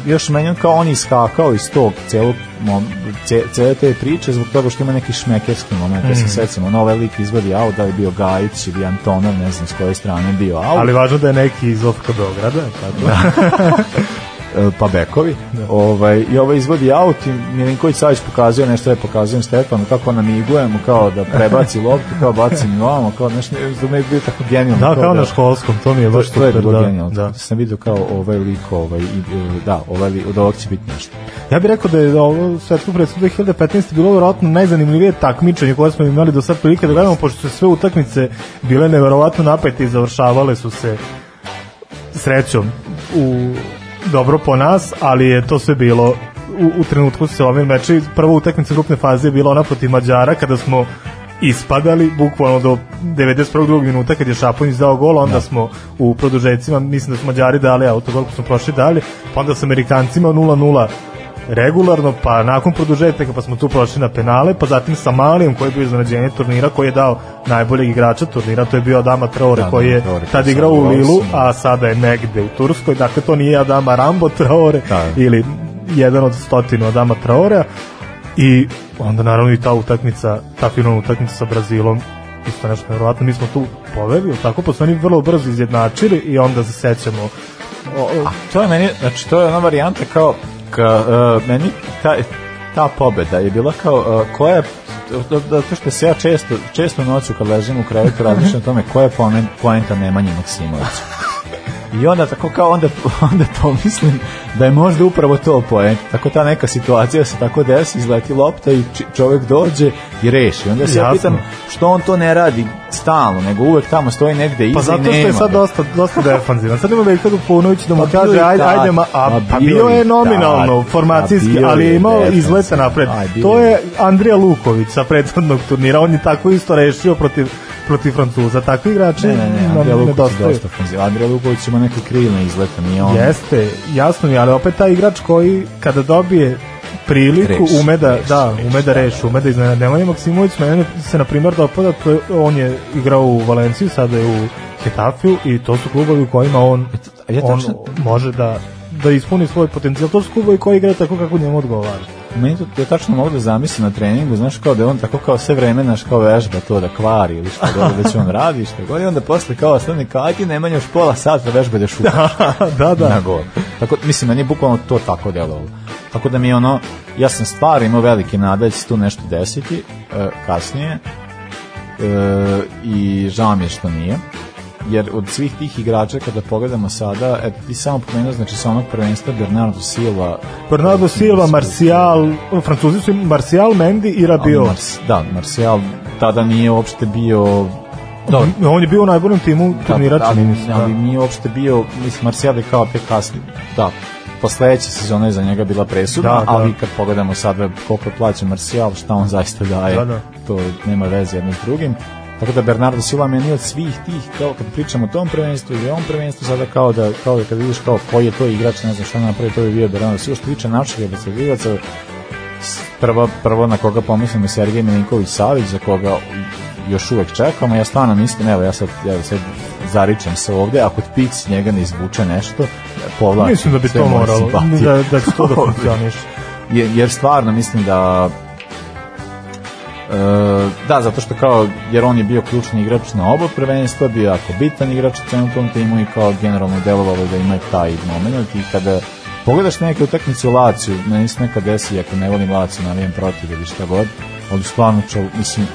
još meni on kao on iskakao iz tog celog mom, ce, cele te priče zbog toga što ima neki šmekerski moment, ja se Mhm. sećam, ono ovaj lik izvodi aut, da li je bio Gajić ili Antonov, ne znam s koje strane bio aut. Ali važno da je neki iz OFK Beograda, tako? E, pa bekovi. Ovaj, I ovaj izvodi aut i Milinković Savić pokazuje nešto je pokazujem Stefanu kako namigujemo kao da prebaci loptu, kao baci mi ovamo, kao nešto, da me je bio tako genijalno. Da, kao na školskom, to mi je baš to je super, bilo da, genijalno. da. Sam vidio kao ovaj lik, ovaj, i, e, da, ovaj od ovog će biti nešto. Ja bih rekao da je ovo svetsko predstvo 2015. bilo vjerojatno najzanimljivije takmičenje koje smo imali do sad prilike da gledamo, pošto su sve utakmice bile neverovatno napete i završavale su se srećom u dobro po nas, ali je to sve bilo u, u trenutku se ovi meči, prva utakmica grupne faze je bila ona protiv Mađara kada smo ispadali bukvalno do 91. drugog minuta kad je Šaponić dao gol, onda smo u produžecima, mislim da su Mađari dali autogol, pa smo prošli dalje, pa onda sa Amerikancima 0-0 regularno, pa nakon produžetaka pa smo tu prošli na penale, pa zatim sa Malijom koji je bio iznenađenje turnira, koji je dao najboljeg igrača turnira, to je bio Adama Traore Da, koji je Traore, tad igrao u Lilu, a sada je negde u Turskoj, dakle to nije Adama Rambo Traore Da. ili jedan od stotinu Adama Traorea. I onda naravno i ta utakmica, ta finalna utakmica sa Brazilom isto nešto nevjerovatno, mi smo tu poveli, tako, pa su oni vrlo brzo izjednačili i onda se sećamo. O, o, A to je meni, znači to je ona varijanta kao ka, uh, meni ta, ta pobeda je bila kao uh, koja da, da, to što se ja često, često noću kad ležim u krevetu razmišljam o tome koja je poenta Nemanje Maksimovića. I onda tako kao onda, onda pomislim da je možda upravo to poent. Tako ta neka situacija se tako desi, izleti lopta i čovjek dođe i reši. Onda se ja pitam što on to ne radi stalno, nego uvek tamo stoji negde iza Pa zato i što nema je sad ga. dosta, dosta defanzivan. Sad ima Veljka Dupunović da mu Pa kaže, ajde, tad. ajde, ma, a, pa bio je nominalno, tad. formacijski, Pa ali je imao izlete napred. Bio To je. je Andrija Luković sa prethodnog turnira, on je tako isto rešio protiv, protiv Francuza. Takvi igrači Ne, ne, ne, nam Andrija Luković je dosta ofenzivan. Andrija Luković ima neke krilne izlete, nije on. Jeste, jasno mi, ali opet taj igrač koji kada dobije priliku Reši, ume da, reši, da, ume da reši, ume da iznenadi. Nemanja Maksimović mene se na primjer dopada, on je igrao u Valenciji, sada je u Getafiju i to su klubovi u kojima on, ja on može da da ispuni svoj potencijal. To su klubovi koji igraju tako kako njemu odgovara. Meni to, ja tačno mogu da zamislim na treningu, znaš kao da je on tako kao sve vreme naš kao vežba to da kvari ili šta god da će on radi, šta god i onda posle kao ostane kao ajde Nemanja još pola sata vežba da šuta da, da. na gol. Tako, mislim, meni je bukvalno to tako delovalo. Tako da mi je ono, ja sam stvarno imao velike nade da će se tu nešto desiti e, kasnije e, i žao mi je što nije jer od svih tih igrača kada pogledamo sada, eto ti samo pomenuo znači sa onog prvenstva Bernardo Silva Bernardo Silva, Marcial, Francuzi su Marcial, Mendy i Ali Rabiot. Mars, da, Marcial tada nije uopšte bio da, On je bio u najboljem timu turnira, da, mi se. ali da. nije uopšte bio, mislim, Marcial je kao tek kasni, da, po sledeće sezone je za njega bila presudna, Da, da. ali kad pogledamo sada koliko je plaćen Marcial, šta on zaista daje, Da, da. to nema veze jedno s drugim. Tako da Bernardo Silva meni od svih tih, kao kad pričamo o tom prvenstvu ili ovom prvenstvu, sada kao da, kao da kad vidiš kao koji je to igrač, ne znam šta napravi, to je bio Bernardo Silva, što tiče naših reprezentativaca, prvo, prvo na koga pomislim je Sergej Milinković Savić, za koga još uvek čekamo. Ja stvarno mislim, evo ja sad, evo sad zaričem se ovde, ako Pix njega ne izvuče nešto, povlačim. Mislim da bi to moralo, da, da će to da funkcioniše. jer, jer stvarno mislim da da, zato što kao, jer on je bio ključni igrač na oba prvenstva, bio jako bitan igrač u tom timu i kao generalno delovalo da ima taj moment. I kada pogledaš neke utakmice u Laciju, meni se nekad desi, ako ne volim Laciju, navijem protiv ili šta god, ali stvarno, čo, mislim,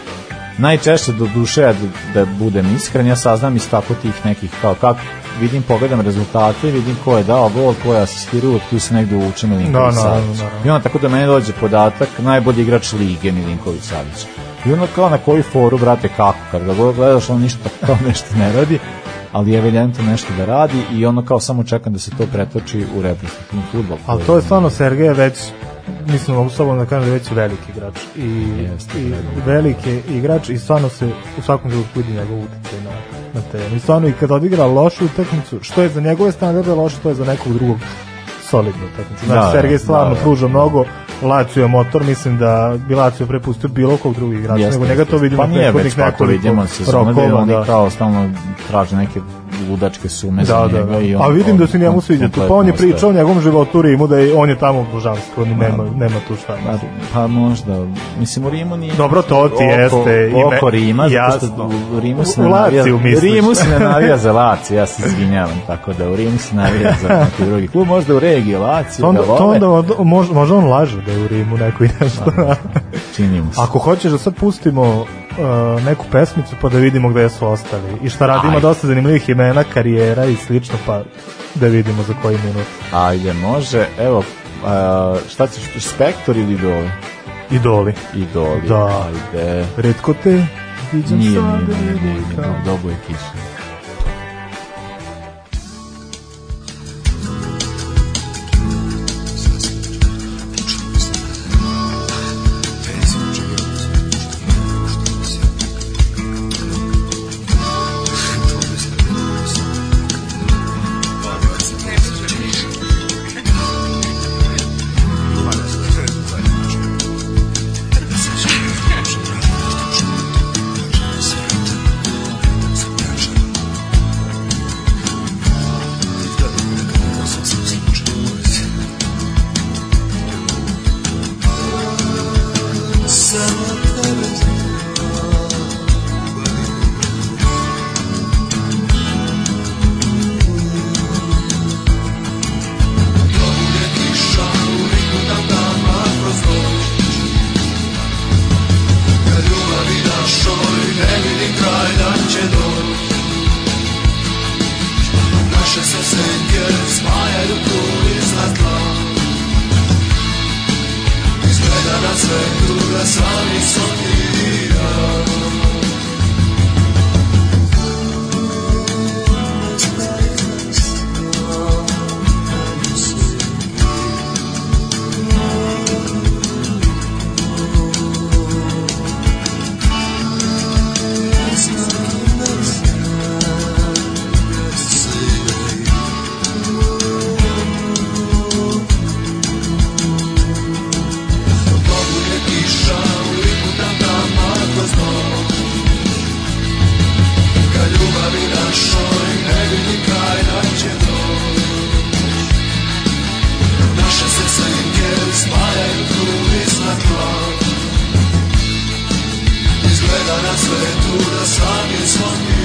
najčešće do duše, da, da budem iskren, ja saznam iz tako tih nekih, kao kako vidim, pogledam rezultate, vidim ko je dao gol, ko je asistirao, tu se negde uvuče Milinković Da, Savić. naravno. I onda tako da meni dođe podatak, najbolji igrač lige Milinković Savić. I onda kao na koju foru, brate, kako, kad ga gledaš, on ništa kao nešto ne radi, ali je evidentno nešto da radi i ono kao samo čekam da se to pretoči u reprezentativni fudbal. Ali to je stvarno Sergej već mislim mogu slobodno da kažem da već veliki igrač i, Jeste, i veliki. veliki igrač i stvarno se u svakom trenutku vidi njegov uticaj na, na terenu. I stvarno i kad odigra lošu utakmicu, što je za njegove standarde loše, to je za nekog drugog solidnu utakmicu. Znači, Da, Sergej stvarno da, da. pruža mnogo, Lazio je motor, mislim da bi Lazio prepustio bilo kog drugog igrača, nego njega to vidimo pa nije već tako nekoliko vidimo sezone da rokova. oni Da. kao stalno traže neke ludačke sume Da, za da, njega da. i on, A vidim da se on- njemu on sviđa tu. Pa on je pričao o njegovom životu u Rimu da je, on je tamo božanstvo, on nema, nema tu šta. Pa, pa možda, mislim u Rimu nije... Dobro, to ti oko, jeste, ime- Oko Rima, zato što jasno. u Rimu se ne navija... U Rimu se ne navija za Laciju, ja se izvinjavam, tako da u Rimu se navija za neki drugi klub, možda u regiji Laciju, onda, ga to onda može on laže da je u Rimu neko i nešto. čini mu se. Ako hoćeš da sad pustimo uh, neku pesmicu pa da vidimo gde su ostali i šta radi, ima Ajde. dosta zanimljivih imena, karijera i slično, pa da vidimo za koji minut. Ajde, može, evo, a, šta ćeš, Spektor ili Idoli? Idoli. Idoli, Da. ajde. Redko te viđam Nije, sada nije, nije, nije, vidika. nije, dobu je kiša. Thank svetu da sami smo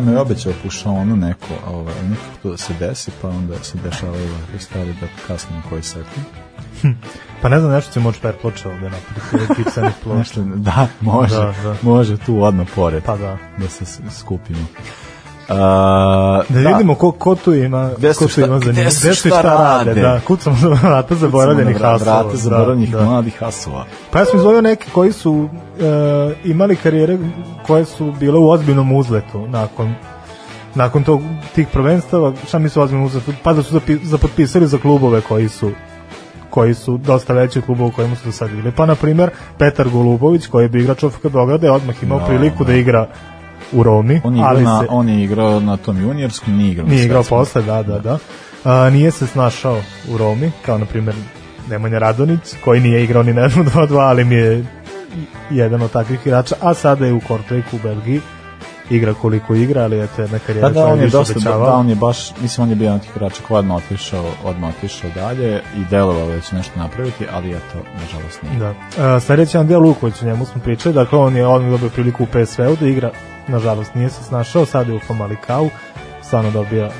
nam je obećao pušonu neko, ovaj, nekako to da se desi, pa onda se dešavaju ovakve stvari da kasnimo koji sekund. Pa ne znam, nešto će moći per ploča ovde napraviti, tipsanih ploča. Da, može, Da, da. može tu odmah pored Pa da. da se skupimo. A, Da, vidimo ko, ko tu ima, Gde ko tu ima za njih. Gde su šta šta rade, rade? da. Kucamo za vrata zaboravljenih Vrata hasova. zaboravljenih da, da. mladih hasova. Pa ja sam izvojio neke koji su e, imali karijere koje su bile u ozbiljnom uzletu nakon nakon tog, tih prvenstava, šta mi su ozbiljno uzletu, pa da su zapotpisali za klubove koji su koji su dosta veći klubova u kojima su do sad igrali. Pa, na primjer, Petar Golubović, koji je bio igrač OFK Beograda, je odmah imao Da, priliku da. da. igra u Romi, On je, ali na, se on je igrao na tom juniorskom, nije igrao nije igrao posle, da, da, da. A, nije se snašao u Romi, kao na primjer Nemanja Radonić, koji nije igrao ni na 1-2-2, ali mi je jedan od takvih igrača, a sada je u Kortrejku u Belgiji, igra koliko igra, ali eto jedna karijera Da, da, on je dosta, da, obećavala. on je baš, mislim, on je bio jedan tih igrača koji odmah otišao, odmah otišao dalje i delovao da će nešto napraviti, ali eto, nažalost nije. Da. Uh, sledeći Andija Luković, o njemu smo pričali, dakle on je odmah dobio priliku u PSV-u da igra, nažalost nije se snašao, sad je u Famalikau, stvarno dobija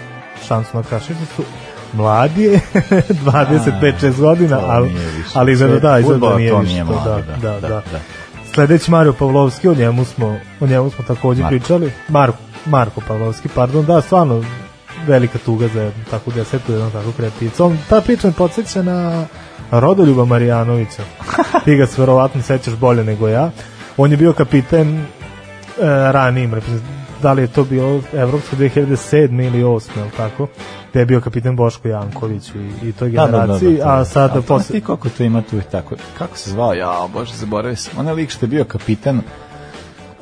šansu na kašičicu. Mladi je, 25-6 godina, ali, ali izgleda da, izgleda da nije više mlado, da, da, da, da, da. Sledeći Mario Pavlovski, o njemu smo, o njemu smo takođe Marko. pričali. Marko, Marko Pavlovski, pardon, da, stvarno velika tuga za jednu takvu desetu, jednu takvu kreativicu. On, ta priča me podsjeća na Rodoljuba Marijanovića. Ti ga se verovatno sećaš bolje nego ja. On je bio kapiten e, ranijim, da li je to bilo Evropsko 2007. ili 8. ili tako, gde je bio kapiten Boško Janković i, i toj Da, da, da, generaciji, da, da. a sada Ali posle... Ti koliko to ima tu i tako, kako se zvao, ja, bože, zaboravio sam, onaj lik što je bio kapitan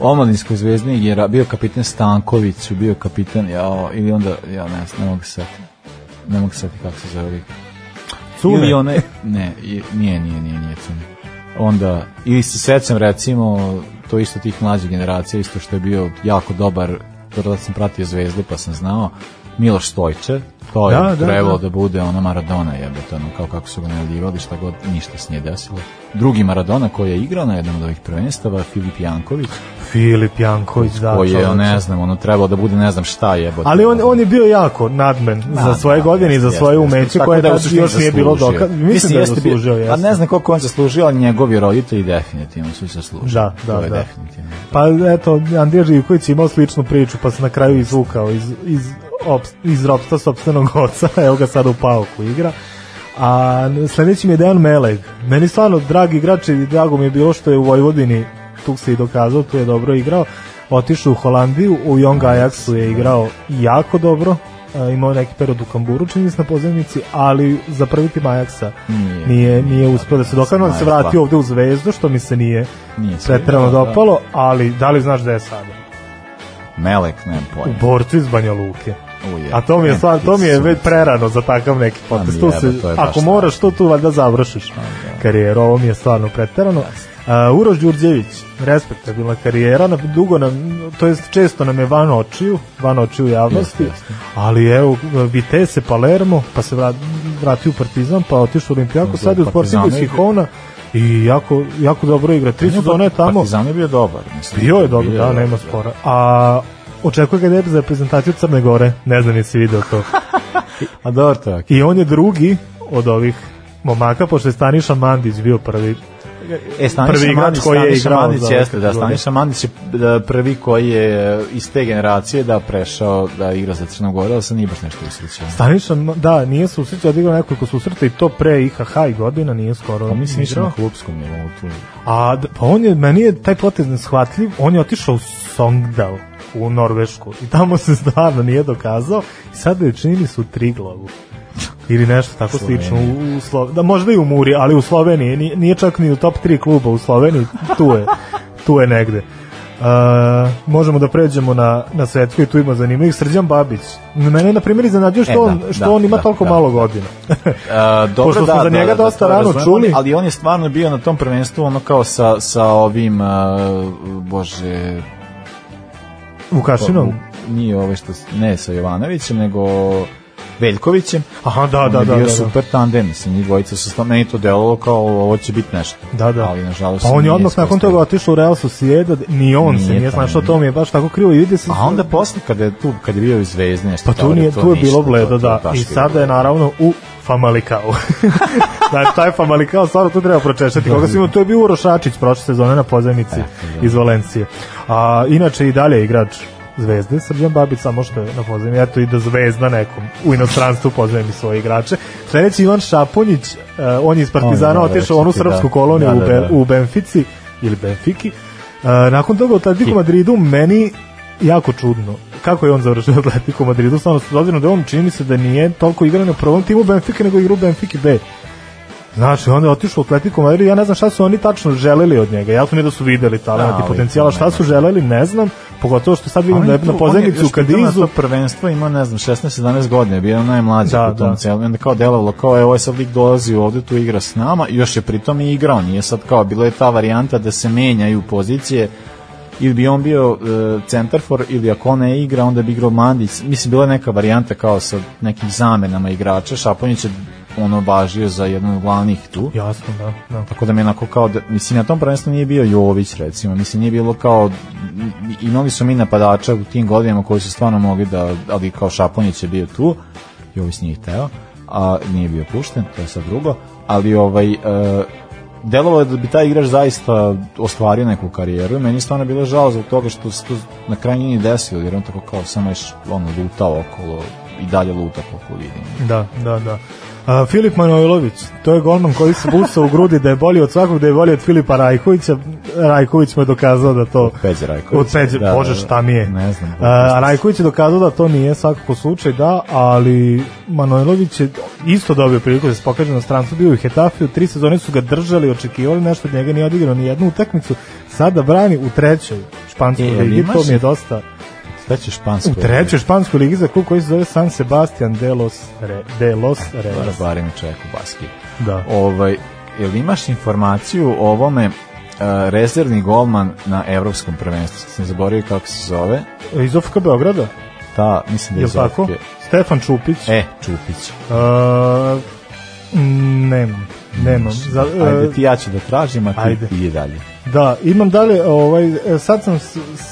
omladinskoj zvezdni je bio kapitan Stanković, bio kapitan, ja, ili onda, ja ne, ne mogu se setiti, ne mogu se setiti kako se zove lik. Cune? Ili one, ne, i- nije, nije, nije, nije Cune. Onda, ili se sećam recimo, to isto tih mlađih generacija, isto što je bio jako dobar to da sam pratio Zvezdu pa sam znao, Miloš Stojče, to je Da, da, trebalo da. da. bude ono Maradona jebote, ono kao kako su ga najavljivali, šta god, ništa se nije desilo. Drugi Maradona koji je igrao na jednom od ovih prvenstava, Filip Janković, Filip Janković, da. koji je, ne znam, ono trebalo da bude ne znam šta jebote. Ali on, on je bio jako nadmen Da, za svoje da, godine i za svoje umeće koje da tad suštini još nije bilo zaslužio. dokaz. Mislim da je zaslužio, A jeste. ne znam koliko on zaslužio, ali njegovi roditelji definitivno su zaslužili. Da, da, To je da. definitivno. Pa eto, Andrija Živković je imao sličnu priču, pa se na kraju izvukao iz, iz, iz ropsta sopstvenog oca, evo ga sada u pauku igra. A sledeći mi je Dejan Meleg. Meni stvarno dragi igrač i drago mi je bilo što je u Vojvodini, tu se i dokazao, tu je dobro igrao. Otišao u Holandiju, u Young Ajaxu je igrao jako dobro, imao neki period u Kamburu, čini se na pozemnici, ali za prvi tim Ajaxa Nije. nije, nije uspio da se dokaže, da se da. ovde u Zvezdu, što mi se nije, Nije pretrano da. dopalo, ali da li znaš gde je sada? Melek, ne U pojma. borcu iz Banja Luke. Uje, A to mi je ne, stvarno, to mi je već su- prerano za takav neki potez. mi Tu se, ako moraš, to tu valjda završiš karijeru. Ovo mi je stvarno preterano. Uh, Uroš Đurđević, respektabilna karijera, na, dugo nam, to jest često nam je van očiju, van očiju javnosti, Jeste, jeste. ali evo, Vitesse, Palermo, pa se vrat, vratio u Partizan, pa otišao u Olimpijako, Za sad je u Sportingu Hihona i jako, jako dobro igra. Tri sezone je tamo. Partizan je bio dobar. Mislim, Bio je bio da, nema spora. A očekuje ga debe za reprezentaciju Crne Gore, ne znam jesi video to. A dobro, to je. I on je drugi od ovih momaka, pošto je Staniša Mandić bio prvi. E, Staniša Prvi igrač Mandić, koji je igrao Mandić za jeste, da. Staniša Mandić je da, prvi koji je iz te generacije da prešao da igra za Crnu Goru, ali se nije baš nešto usrećao. Staniša, da, nije se usrećao, odigrao nekoliko susreta i to pre IHH i godina, nije skoro Pa mislim igrao. na klubskom nivou tu. A, pa on je, meni je taj potez neshvatljiv, on je otišao u Songdal u Norvešku. I tamo se stvarno nije dokazao. I sada je činili su tri glavu ili nešto tako slično u, u Slo... da možda i u Muri, ali u Sloveniji. Nije, nije čak ni u top 3 kluba u Sloveniji. Tu je, tu je negde. Uh, možemo da pređemo na, na svetku i tu ima zanimljivih. Srđan Babić. Mene na primjer iznenadio što, E, da, on, što da, on ima da, toliko da, malo da. godina. A, dobro, Pošto smo da, za da, njega da, dosta to rano razumem, čuli. Ali on je stvarno bio na tom prvenstvu ono kao sa, sa ovim, uh, bože, Vukašinom u- nije ovo što, ne sa Jovanovićem, nego Veljkovićem. aha da da je da, bio da, da. super tandem, mislim, njih dvojica su stvarno, meni to delovalo kao ovo će biti nešto. Da, da. Ali nažalost Pa on je nije odmah nakon toga otišao u Real Sociedad, ni on se Nije nije tamo, snašao, nije. to mi je baš tako krivo i vidi se. A onda posle kada je tu kad je bio u Zvezdi nešto pa tu nije, tu je bilo bledo, da. I sada je naravno u Famalikao. znači, taj Famalikao stvarno tu treba pročešati. Koga si imao, to je bio Urošačić prošle sezone na pozemici da. iz Valencije. A, inače i dalje je igrač Zvezde, Srđan Babić samo što je na pozemi, eto i da Zvezda nekom u inostranstvu pozemi svoje igrače. Sledeći Ivan Šapunjić, eh, on je iz Partizana da, otišao u onu ti, srpsku da. koloniju Da, u, da, da. u Benfici ili Benfiki. Uh, nakon toga u Atletico Madridu meni jako čudno kako je on završio u Atletico Madridu stvarno s obzirom da on čini mi se da nije toliko igrao na prvom timu Benfike nego igra u Benfiki B Znači, onda je otišao u Atletico Madrid, ja ne znam šta su oni tačno želeli od njega. Jasno mi je da su videli talent Da, i ali potencijala, šta ne su želeli, ne znam. Pogotovo što sad vidim On da je tu- na on je pozemici u Kadizu. to prvenstvo ima, ne znam, 16-17 godina, bio je najmlađi Da, da, u tom da. celom. I onda kao delovalo, kao je sad lik dolazi ovde, tu igra s nama, još je pritom i igrao, nije sad kao, bilo je ta varijanta da se menjaju pozicije, ili bi on bio uh, centarfor, ili ako ne igra, onda bi igrao Mandić. Mislim, bila je neka varijanta kao sa nekim zamenama igrača, Šaponić je ono važio za jedan od glavnih tu. Jasno, da. da. Tako da mi je onako kao, da, mislim, na tom prvenstvu nije bio Jović, recimo, mislim, nije bilo kao, imali su mi napadača u tim godinama koji su stvarno mogli da, ali kao Šaponić je bio tu, Jović nije hteo, a nije bio pušten, to je sad drugo, ali ovaj, e, delovalo je da bi taj igrač zaista ostvario neku karijeru i meni stvarno bilo žao zbog toga što se to na kraju nije ni desilo, jer on tako kao samo je ono, lutao okolo i dalje luta koliko vidim. Da, da, da. A, Filip Manojlović, to je golman koji se busa u grudi da je bolji od svakog, da je bolji od Filipa Rajkovića. Rajković mu je dokazao da to... Peđe Rajković. Od Peđe, Da, bože da, šta mi je. Ne znam. A, Rajković je dokazao da to nije svakako slučaj, da, ali Manojlović je isto dobio priliku da se pokaže na strancu, bio u Hetafiju, tri sezone su ga držali, očekivali nešto od njega, nije odigrao ni jednu utakmicu, sada brani u trećoj španskoj E, ligi, to mi je dosta... Šta će špansko? U trećoj španskoj ligi za klub koji se zove San Sebastian de los, Re, de los Reales. Barem čovjek u basket. Da. Ovaj, jel imaš informaciju o ovome rezervni golman na evropskom prvenstvu. Sam zaboravio kako se zove. Iz OFK Beograda, Da, mislim da je iz tako? Ofke. Stefan Čupić. E, Čupić. Uh, nemam, nemam. Za, Ajde e, ti ja ću da tražim, a ti Ajde. ide dalje. Da, imam dalje, ovaj, e, sad sam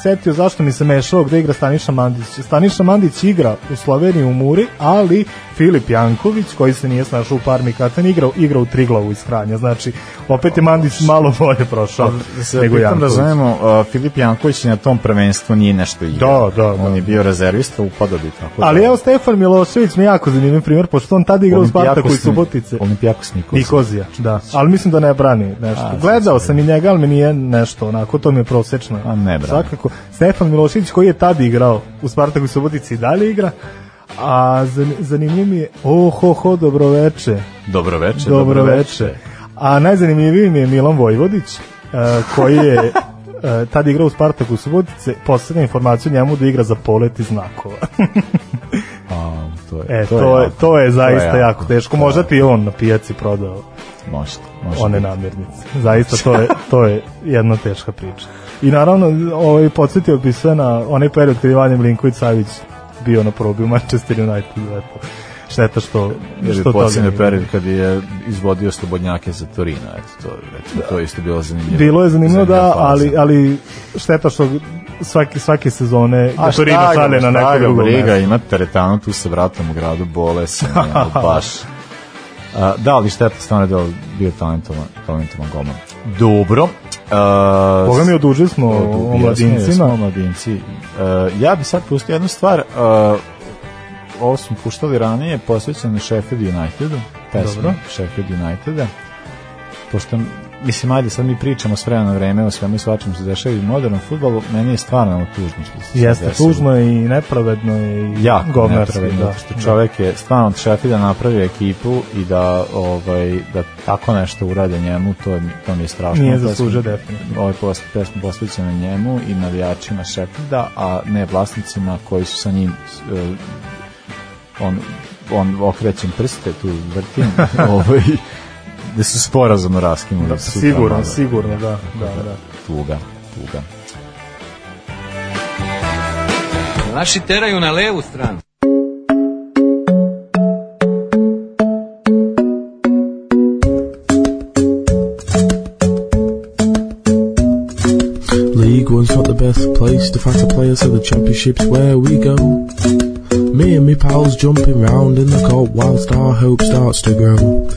setio zašto mi se mešao gde igra Staniša Mandić. Staniša Mandić igra u Sloveniji u Muri, ali Filip Janković, koji se nije snašao u Parmi Katan, igra, igra u Triglavu iz Kranja. Znači, opet je Mandić malo bolje prošao Da se nego pritom Janković. razumemo, uh, Filip Janković na tom prvenstvu nije nešto igrao. Da, da, da. On je bio rezervista, upadao bi tako. Ali da. evo Stefan Milošević mi jako zanimljiv primjer, pošto on tada igra u Spartaku i Subotice. Olimpijakos Nikozija. Nikozija, da. Ali mislim da ne brani nešto. A, Gledao sam i njega, ali mi nije nešto, onako, to mi je prosečno. A, ne brani. Svakako. Stefan Milošević koji je tad igrao u Spartaku i Subotici i dalje igra, a zan- zanimljiv mi je, oh, ho, ho, dobroveče. Dobro veče. Dobroveče. A najzanimljiviji mi je Milan Vojvodić, e, koji je e, tad igrao u Spartaku u Subotice, poslednja informacija njemu da igra za polet i znakova. A, to je, E, to, je, to je zaista jako, teško. to je- Možda ti je on na pijaci prodao Može, može. one biti. namirnice. Zaista to je, to je jedna teška priča. I naravno, ovaj, podsjetio bi sve na onaj period kad je Vanja Milinković Savić bio na probi u Manchester United. Eto. Šteta što, je što nije. period kad je izvodio slobodnjake za Torino, eto, to, recimo, to je isto bilo zanimljivo. Bilo je zanimljivo da, ali, ali šteta što svaki, svake sezone A da Torino šalje na neko drugo briga, ima teretanu tu sa vratom u gradu, bole se, ono, baš. Da, ali šteta stvarno da je bio talentovan, talentovan golman. Dobro. Uh, Boga mi odužili smo o mladincima. O mladinci. Uh, ja bi sad pustio jednu stvar. Uh, ovo smo puštali ranije, posvećeno Sheffield Unitedu. Pesma Dobro. Sheffield Uniteda. Pošto, mislim, ajde, sad mi pričamo s vremena na vreme o svemu i svačemu se dešava i u modernom futbolu, meni je stvarno tužno što se Jeste, desilo. tužno i nepravedno i jako govnarski. nepravedno, Da, što čovjek je stvarno od Sheffielda napravio ekipu i da ovaj da tako nešto urade njemu, to je to mi je strašno. Nije zaslužio definitivno. Ovo je pos- pesma posvećena njemu i navijačima Sheffielda, a ne vlasnicima koji su sa njim eh, on on okrećem prste tu vrtim ovaj da su sporazumno raskinuli Da, sutra sigurno, malo. sigurno, da, da, da. tuga tuga Naši teraju na levu stranu. League One's not the best place to find a player, so the championship's where we go. Me and me pals jumping round in the court whilst our hope starts to grow.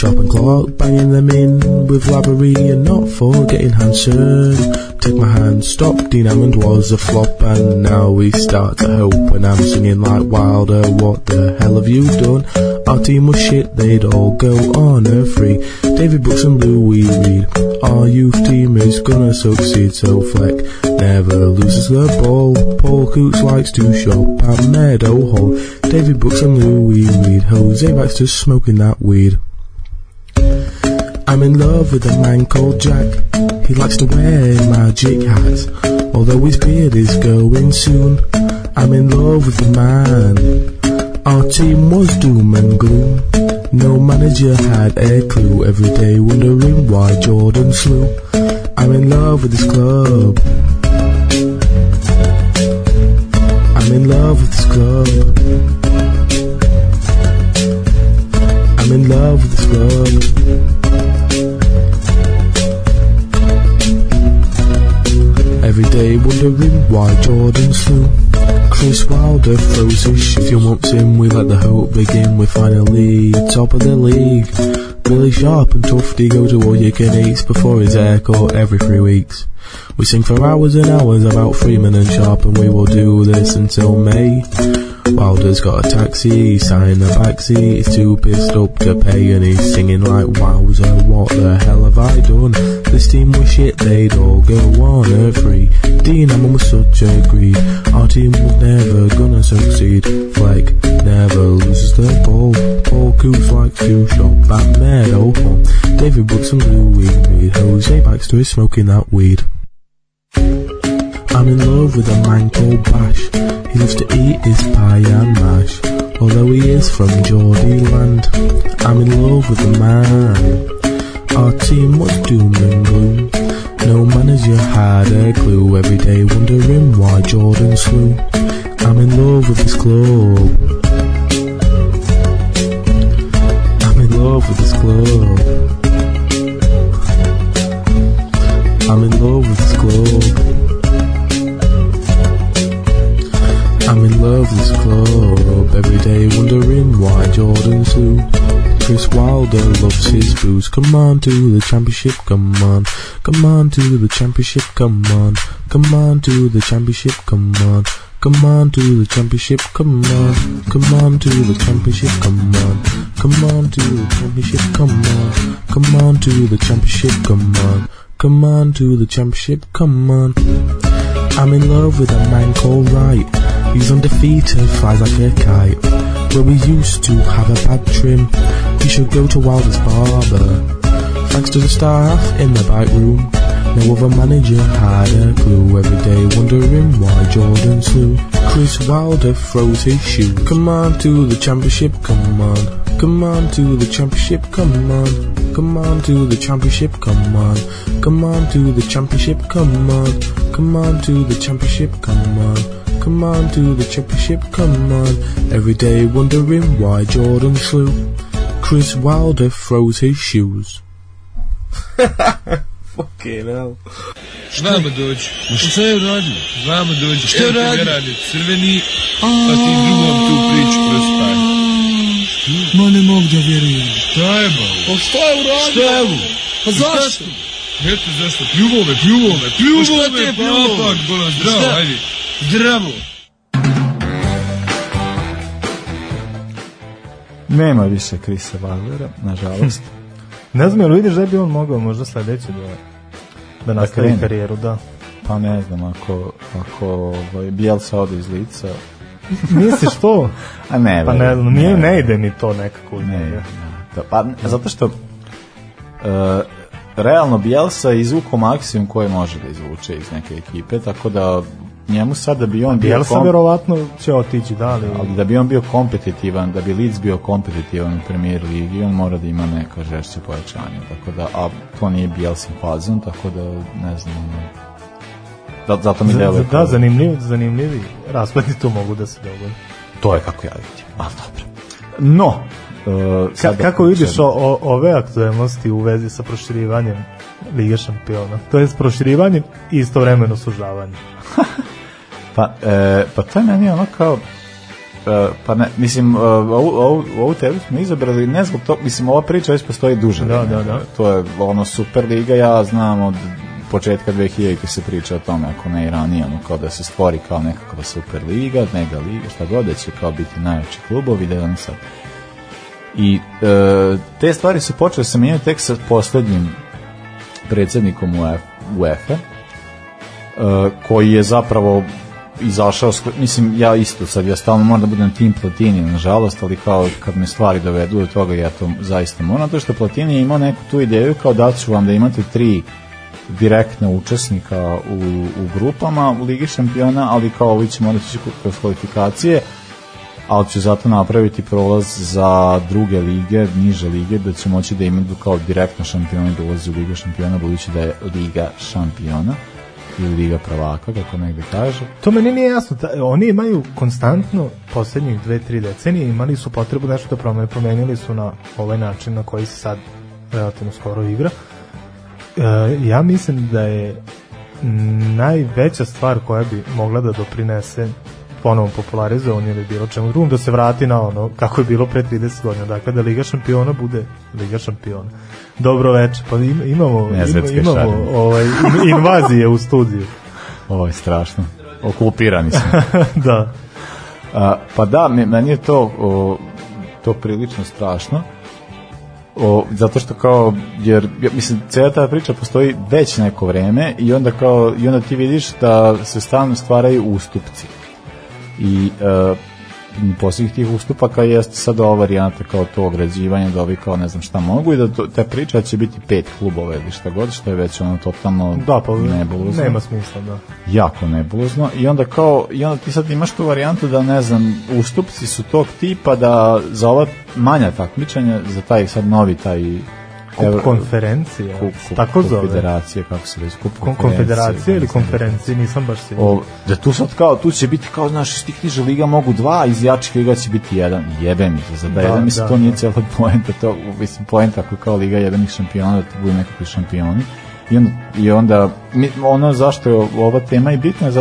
Shop and clock banging them in with Lavery and not forgetting Hanson. Take my hand, stop. Dean Hammond was a flop, and now we start to hope. When I'm singing like Wilder, what the hell have you done? Our team was shit, they'd all go on a free. David Brooks and Louis Reed. Our youth team is gonna succeed, so Fleck never loses the ball. Paul Coots likes to shop at Meadow Hall. David Brooks and Louis Reed. Jose Baxter smoking that weed. I'm in love with a man called Jack. He likes to wear magic hats, although his beard is going soon. I'm in love with the man. Our team was doom and gloom. No manager had a clue. Every day wondering why Jordan slew. I'm in love with this club. I'm in love with this club. I'm in love with this club. Every day wondering why Jordan slew. Chris Wilder throws his shit. Few months in, we let the hope begin. We're finally top of the league. Billy Sharp and Tufty go to all you can eats before his haircut every three weeks. We sing for hours and hours about Freeman and Sharp, and we will do this until May. Wilder's got a taxi, he's sat in the backseat, he's too pissed up to pay, and he's singing like, Wowzer, what the hell have I done? This team was shit, they'd all go on a free. Dean Hammond was such a greed, our team was never gonna succeed. Fleck never loses the ball, Paul Coots likes to shop at Meadow oh, Hall. Oh. David Brooks and Louis Reed, Jose Baxter is smoking that weed. I'm in love with a man called Bash. He loves to eat his pie and mash. Although he is from Geordie land, I'm in love with the man. Our team was doom and gloom. Their glue. Every day wondering why Jordan slew. I'm in love with this club. I'm in love with this club. I'm in love with this club. I'm in love with this club. Every day wondering why Jordan slew. Chris Wilder loves his booze. Come on to the championship, come on. Come on to the championship, come on. Come on to the championship, come on. Come on to the championship, come on. Come on to the championship, come on. Come on to the championship, come on. Come on to the championship, come on. Come on to the championship, come on. I'm in love with a man called Wright. He's undefeated, flies like a kite. Where we used to have a bad trim, you should go to Wilder's barber. Thanks to the staff in the back room, no other manager had a clue. Every day wondering why Jordan slew. Chris Wilder throws his shoe. Come on to the championship, come on. Come on to the championship, come on. Come on to the championship, come on. Come on to the championship, come on. Come on to the championship, come on. Come on to the championship, come on. Every day wondering why Jordan slew. Chris Wilder throws his shoes. Fucking hell. Znamo doći. Šta je uradio? Znamo doći. Šta je uradio? radi crveni, pa ti drugom tu priču prostaj. Ma ne mogu da vjerujem. Šta je ba? Pa šta je uradio? Šta je ovo? Pa zašto? Eto zašto? Pljuvo me, pljuvo me, pljuvo Pa šta ti me, je pljuvo? papak, bola, zdravo, ajde. Zdravo. Nema više Krisa Wildera, nažalost. Ne znam, jel vidiš da bi on mogao možda sledeće da, da nastavi krene. karijeru, da. Pa ne znam, ako, ako ovaj, Bielsa ode iz lica, Misliš to? a ne, Pa ne znam, nije, ne ide mi to nekako. Ne, ne, da, pa ne, zato što uh, realno Bielsa je izvukao maksimum koji može da izvuče iz neke ekipe, tako da njemu sad da bi on bio Bielsa kom- verovatno će otići, da li? ali da bi on bio kompetitivan, da bi Leeds bio kompetitivan u premier ligi, on mora da ima neka žešće pojačanje, tako da, a to nije Bielsa fazon, tako da ne znam, da, zato mi deluje Da, zanimljiv, zanimljivi raspletni tu mogu da se dogodi. to je kako ja vidim, ali dobro. No, uh, Ka, sada kako vidiš o, o, ove aktuelnosti u vezi sa proširivanjem Lige šampiona? To je proširivanjem i istovremeno sužavanjem. Pa, e, pa to je meni ono kao e, pa ne, mislim, e, ovu, ovu, ovu teoriju smo izabrali, ne zbog to, mislim, ova priča već postoji duže. Da, da, da. To je ono Superliga, ja znam od početka 2000 se priča o tome, ako ne i ranije, ono, kao da se stvori kao nekakva Superliga, mega liga, šta god, da će kao biti najveći klubovi, da je ono sad. I e, te stvari su počele se mijenjati tek sa poslednjim predsjednikom UEF- UEFA, e, koji je zapravo izašao, mislim, ja isto sad, ja stalno moram da budem tim Platini, nažalost, ali kao kad me stvari dovedu do toga, ja to zaista moram, to što Platini je imao neku tu ideju kao da ću vam da imate tri direktna učesnika u, u grupama u Ligi šampiona, ali kao ovi će morati ići kroz kvalifikacije, ali će zato napraviti prolaz za druge lige, niže lige, da će moći da imaju kao direktno šampioni da ulazi u Liga šampiona, budući da je Liga šampiona ili Liga prvaka, kako negde kaže. To meni nije jasno. Ta, oni imaju konstantno poslednjih dve, tri decenije imali su potrebu nešto da promene. Promenili su na ovaj način na koji se sad relativno skoro igra. E, ja mislim da je najveća stvar koja bi mogla da doprinese ponovom popularizovanju ili bilo čemu drugom, da se vrati na ono kako je bilo pre 30 godina. Dakle, da Liga šampiona bude Liga šampiona. Dobro veče. Pa im- imamo, ima, Nezvetske imamo ovaj, invazije u studiju. Ovo je strašno. Okupirani smo. da. A, pa da, me- meni je to o, to prilično strašno. O, zato što kao jer ja, mislim cela ta priča postoji već neko vreme i onda kao i onda ti vidiš da se stalno stvaraju ustupci. I e, posljednjih tih ustupaka jeste sad ova varijanta kao to ograđivanje da ovi kao ne znam šta mogu i da to, ta priča će biti pet klubova ili šta god što je već ono totalno Da, pa nebulozno nema smisla, da. jako nebulozno i onda kao i onda ti sad imaš tu varijantu da ne znam ustupci su tog tipa da za ova manja takmičenja za taj sad novi taj Kup konferencije, Kup, kup, tako zove. Konfederacije, kako se već, kup Kon- konfederacije ili konferencije, nisam baš siguran. O, da tu sad kao, tu će biti kao, znaš, iz tih niža liga mogu dva, iz jačih liga će biti jedan. Jebe mi to, za da, Da, jedan, mislim, da, to nije da. cijela poenta, to, mislim, poenta ako kao liga jebenih šampiona, da to budu nekakvi šampioni. I onda, i onda mi, ono zašto je ova tema i bitna e,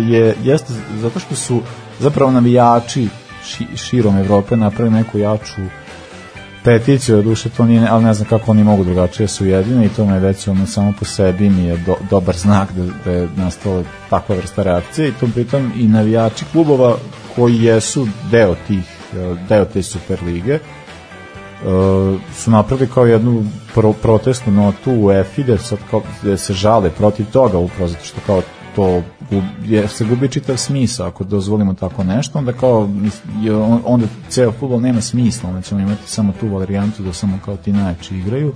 je, jeste zato što su zapravo navijači ši, širom Evrope napravili neku jaču peticiju, duše to nije, ali ne znam kako oni mogu drugačije su jedine i to me već ono samo po sebi mi je do, dobar znak da, da je nastala takva vrsta reakcije i tom pritom i navijači klubova koji jesu deo tih deo te Superlige eh, su napravili kao jednu pro, protestnu notu u EFI da, sad kao, da se žale protiv toga upravo zato što kao to je, se gubi čitav smisao ako dozvolimo tako nešto onda kao je, on- onda ceo futbol nema smisla onda ćemo imati samo tu varijantu da samo kao ti najjači igraju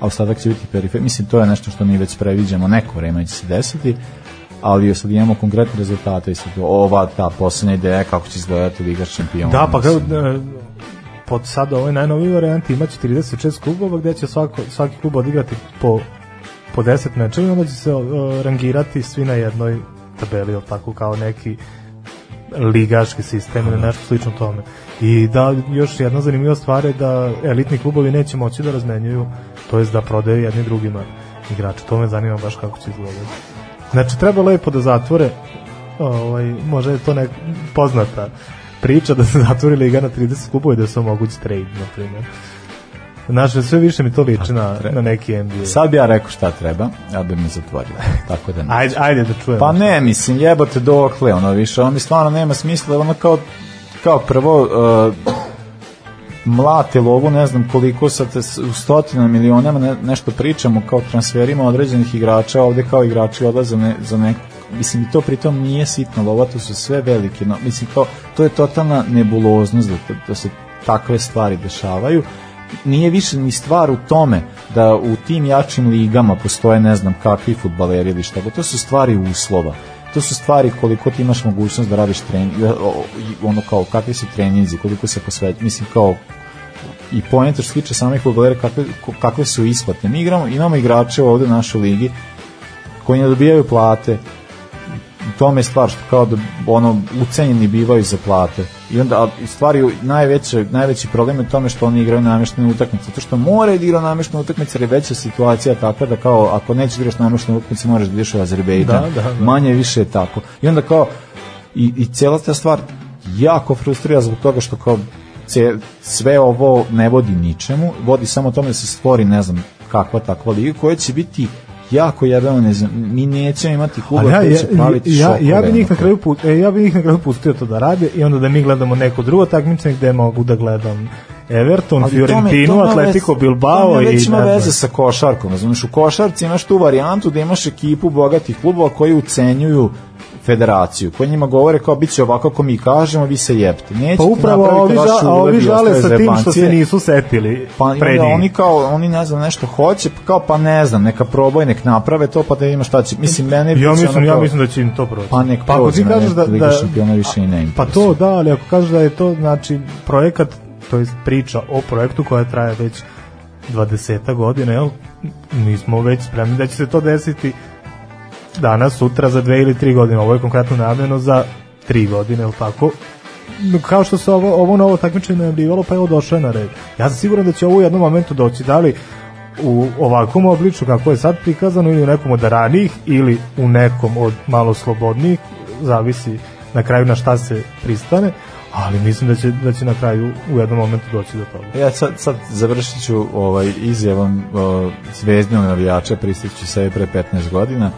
a ostatak će biti perifer mislim to je nešto što mi već previđamo neko vreme će se desiti ali sad imamo konkretne rezultate i sad ova ta poslednja ideja kako će izgledati Liga šampiona Da, pa kao, e, pod sad ovoj najnoviji varijanti imaće 36 klubova gde će svako, svaki klub odigrati po, po 10 mečeva i onda će se e, rangirati svi na jednoj tabeli, ili tako kao neki ligaški sistem ili nešto slično tome. I da, još jedna zanimljiva stvar je da elitni klubovi neće moći da razmenjuju, to jest da prodaju jedni drugima igrače. To me zanima baš kako će izgledati. Znači, treba lepo da zatvore, ovaj, možda je to nek poznata priča da se zatvori liga na 30 klubova i da se omogući trade, na primjer. Znaš, sve više mi to liči na, na neki NBA. Sad bi ja rekao šta treba, ja bi mi zatvorio. Tako da ne. Ajde, ajde da čujemo. Pa ne, mislim, jebote dokle, ono više, ono mi stvarno nema smisla, ono kao, kao prvo, uh, mlate lovu, ne znam koliko sad s- u stotina milionama ne, nešto pričamo kao transferima određenih igrača, ovde kao igrači odlaze ne, za neku mislim i to pritom nije sitna lova, to su sve velike, no, mislim kao, to je totalna nebuloznost da, da se takve stvari dešavaju nije više ni stvar u tome da u tim jačim ligama postoje ne znam kakvi futbaleri ili šta, to su stvari uslova to su stvari koliko ti imaš mogućnost da radiš trening, ono kao kakvi su treninzi, koliko se posveti, mislim kao i poenta što se samih futbolera kakve, kakve su isplate. Mi igramo, imamo igrače ovde u našoj ligi koji ne dobijaju plate u tome je stvar što kao da ono ucenjeni bivaju za plate i onda u stvari najveći, najveći problem je u tome što oni igraju nameštene utakmice zato što moraju da igraju nameštene utakmice jer je veća situacija takva da kao ako nećeš da igraš nameštene utakmice moraš da ideš u Azerbejdžan Da, da, da. manje više je tako i onda kao i, i cijela ta stvar jako frustrira zbog toga što kao ce, sve ovo ne vodi ničemu, vodi samo tome da se stvori ne znam kakva takva liga koja će biti jako jebeno ne znam, mi nećemo imati Ali ja, koji ja, će praviti ja, šokove. ja bi njih na kraju pu- e, ja bi njih na kraju pustio to da rade i onda da mi gledamo neko drugo takmičenje gde mogu da gledam Everton, Ali Fiorentinu, tome- Atletico Bilbao i već ima veze sa košarkom, razumeš, u košarci imaš tu varijantu da imaš ekipu bogatih klubova koji ucenjuju federaciju, koji njima govore kao bit će ovako kako mi kažemo, vi se jebte. Nećete Pa upravo ovi, ža, a ovi žale sa tim što se nisu setili Pa njih. oni kao, oni ne znam nešto hoće, pa kao pa ne znam, neka probaju, nek naprave to, pa da ima šta će. Mislim, mene Ja mislim, ono ja kao- mislim da će im to proći. Pa nek pa prođe, ti kažeš da, Liga da šampiona više i ne Pa to da, ali ako kažeš da je to znači projekat, to jest priča o projektu koja traje već 20 godina, jel? Mi smo već spremni da će se to desiti danas, sutra, za dve ili tri godine. Ovo je konkretno najavljeno za tri godine, jel tako? kao što se ovo, ovo novo takmičenje najavljivalo, pa evo došlo je na red. Ja sam siguran da će ovo u jednom momentu doći, da li u ovakvom obliču kako je sad prikazano ili u nekom od ranijih ili u nekom od malo slobodnijih, zavisi na kraju na šta se pristane, ali mislim da će, da će na kraju u jednom momentu doći do toga. Ja sad, sad završit ću ovaj, izjavom o, zvezdinog navijača, pristiću sebe pre 15 godina.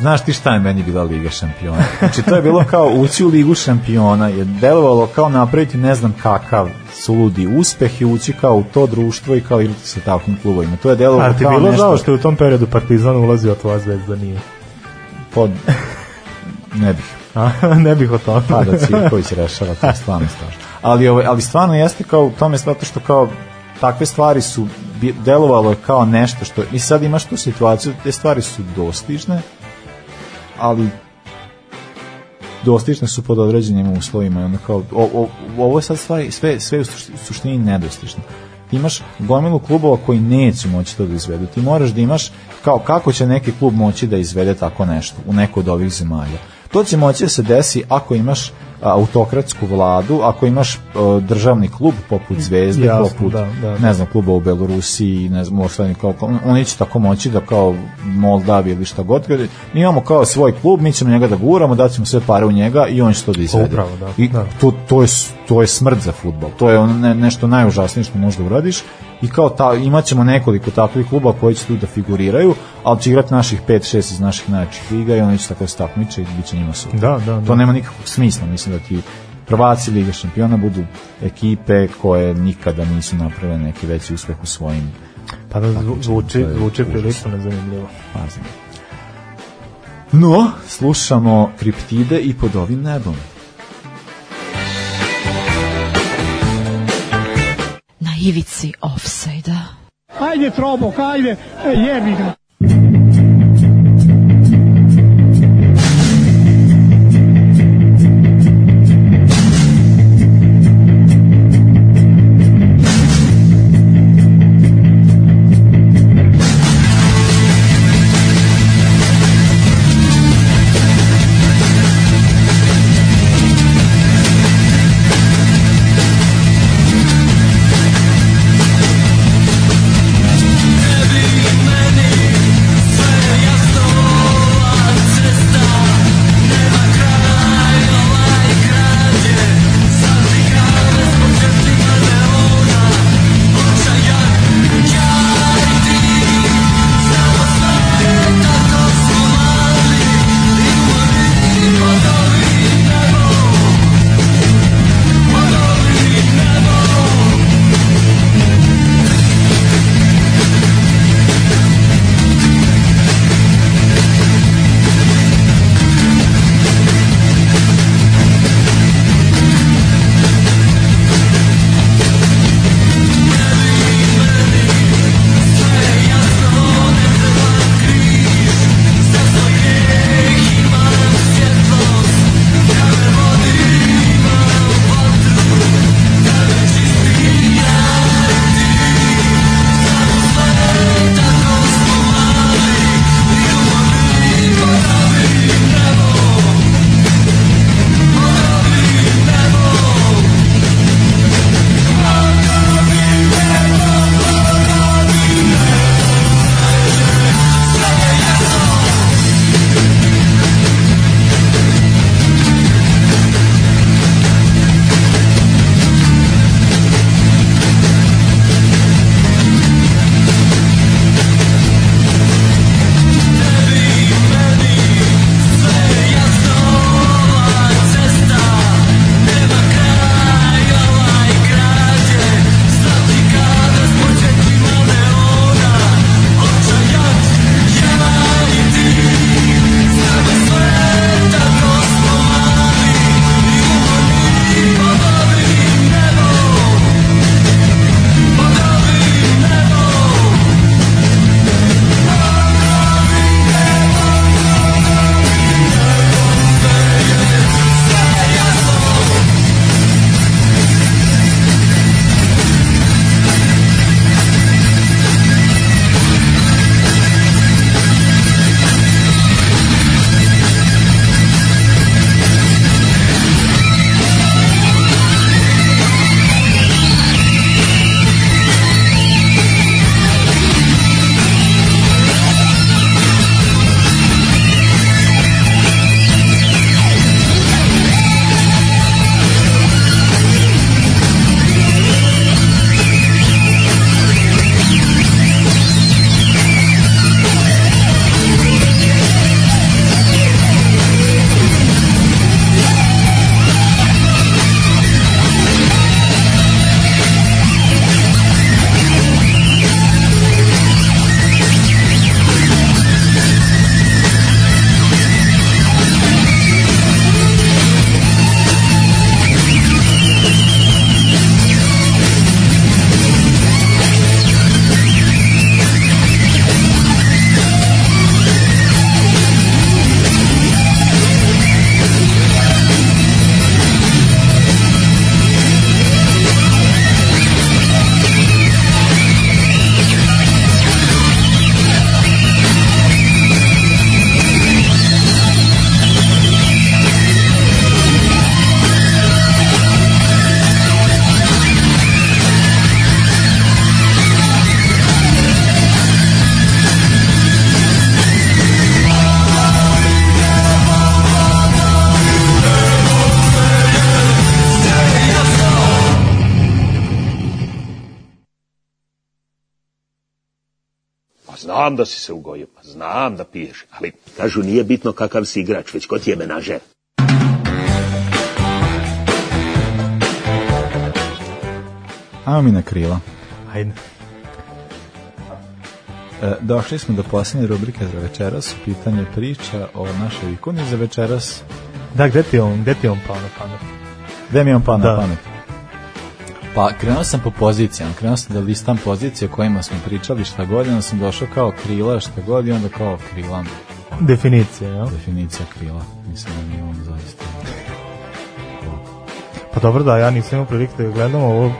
Znaš ti šta je meni bila Liga šampiona? Znači to je bilo kao ući u Ligu šampiona, je delovalo kao napraviti ne znam kakav suludi uspeh i ući kao u to društvo i kao igrati sa takvim klubovima. To je delovalo A ti kao bilo nešto... žao što je u tom periodu Partizan ulazio, a tvoja zvezda nije? Pod... Ne bih. A, ne bih o tome. Pa da Civković rešava, to je stvarno strašno. Ali, ovaj, ali stvarno jeste kao u tome zato što kao takve stvari su delovalo je kao nešto što i sad imaš tu situaciju te stvari su dostižne ali dostižne su pod određenim uslovima onda kao o, o, ovo je sad stvari sve, sve u sušti- suštini nedostižno Ti imaš gomilu klubova koji neće moći to da izvedu. Ti moraš da imaš kao kako će neki klub moći da izvede tako nešto u neko od ovih zemalja. To će moći da se desi ako imaš autokratsku vladu, ako imaš uh, državni klub poput Zvezde, Jasno, poput da, da, da. ne znam, kluba u Belorusiji, ne znam, ostali kao, oni će tako moći da kao Moldavija ili šta god, mi imamo kao svoj klub, mi ćemo njega da guramo, daćemo sve pare u njega i on će to da izvede. Upravo, da, I da. to, to, je, to je smrt za futbol. To je ono ne, nešto najužasnije što možda uradiš i kao ta, imaćemo nekoliko takvih kluba koji će tu da figuriraju, ali će igrati naših 5-6 iz naših najjačih liga i oni će tako stakmiče i bit će njima super. Da, da, da. To nema nikakvog smisla, mislim da ti prvaci Liga šampiona budu ekipe koje nikada nisu napravile neki veći uspeh u svojim Pa da zvu- zvuči, zvuči prilično nezanimljivo. pa znam. No, slušamo kriptide i pod ovim nebom. Ivici offside-a. Ajde, Trobok, ajde, jebi ga. Da si se ugojio, pa znam da piješ, ali kažu nije bitno kakav si igrač, već ko ti je menažer. Ajmo mi na krila. Ajde. E, došli smo do posljednje rubrike za večeras, pitanje priča o našoj ikoni za večeras. Da, gde ti on, gde ti on pao na pamet? Gde mi on pao na Da. pamet? Pa krenuo sam po pozicijama, krenuo sam da listam pozicije o kojima smo pričali šta god, onda sam došao kao krila šta god i onda kao krila. Definicija, jel? Definicija krila. Mislim da mi je on zaista... Pa dobro da, ja nisam imao prilike da gledam, ovo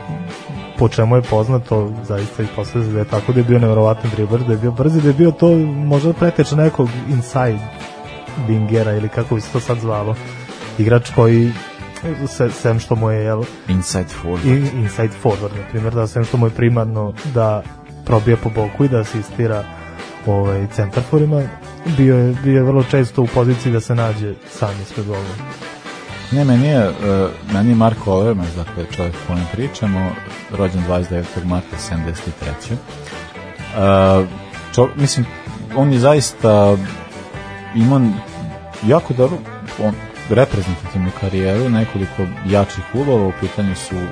po čemu je poznato, zaista i posle da je tako da je bio nevjerovatni dribler, da je bio brzi, da je bio to možda preteča nekog inside bingera ili kako bi se to sad zvalo. Igrač koji sem što mu je jel, Inside forward. i, inside forward, na primjer, da sem što mu je primarno da probije po boku i da asistira ovaj, centarforima, bio je, bio je vrlo često u poziciji da se nađe sam ispred gola. Ne, meni je, uh, meni je Marko Overmars, dakle čovjek o kojem pričamo, rođen 29. marta 73. Uh, čo, mislim, on je zaista imao jako dobro on, reprezentativnu karijeru, nekoliko jačih klubova, u pitanju su uh,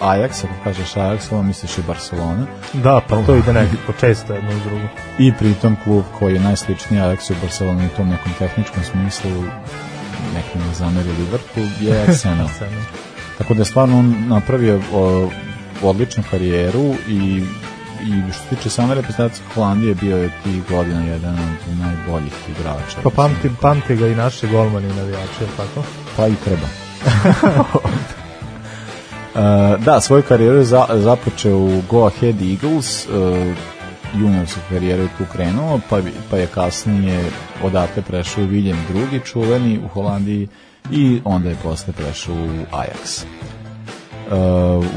Ajax, ako kažeš Ajax, ovo misliš i Barcelona. Da, pa to ide nekako često jedno uz drugo. I pritom klub koji je najsličniji Ajaxu u Barceloni u tom nekom tehničkom smislu, nekom ne zameri Liverpool, je. Arsenal. Tako da je stvarno on napravio o, odličnu karijeru i i što se tiče same reprezentacije Holandije bio je tih godina jedan od najboljih igrača. Pa pamti, pamti ga i naši golmani i navijači, je tako? Pa i treba. Uh, da, svoju karijeru je za, započeo u Go Ahead Eagles, uh, juniorsku karijeru je tu krenuo, pa, pa je kasnije odatle prešao u Viljem drugi čuveni u Holandiji i onda je posle prešao u Ajax. Uh,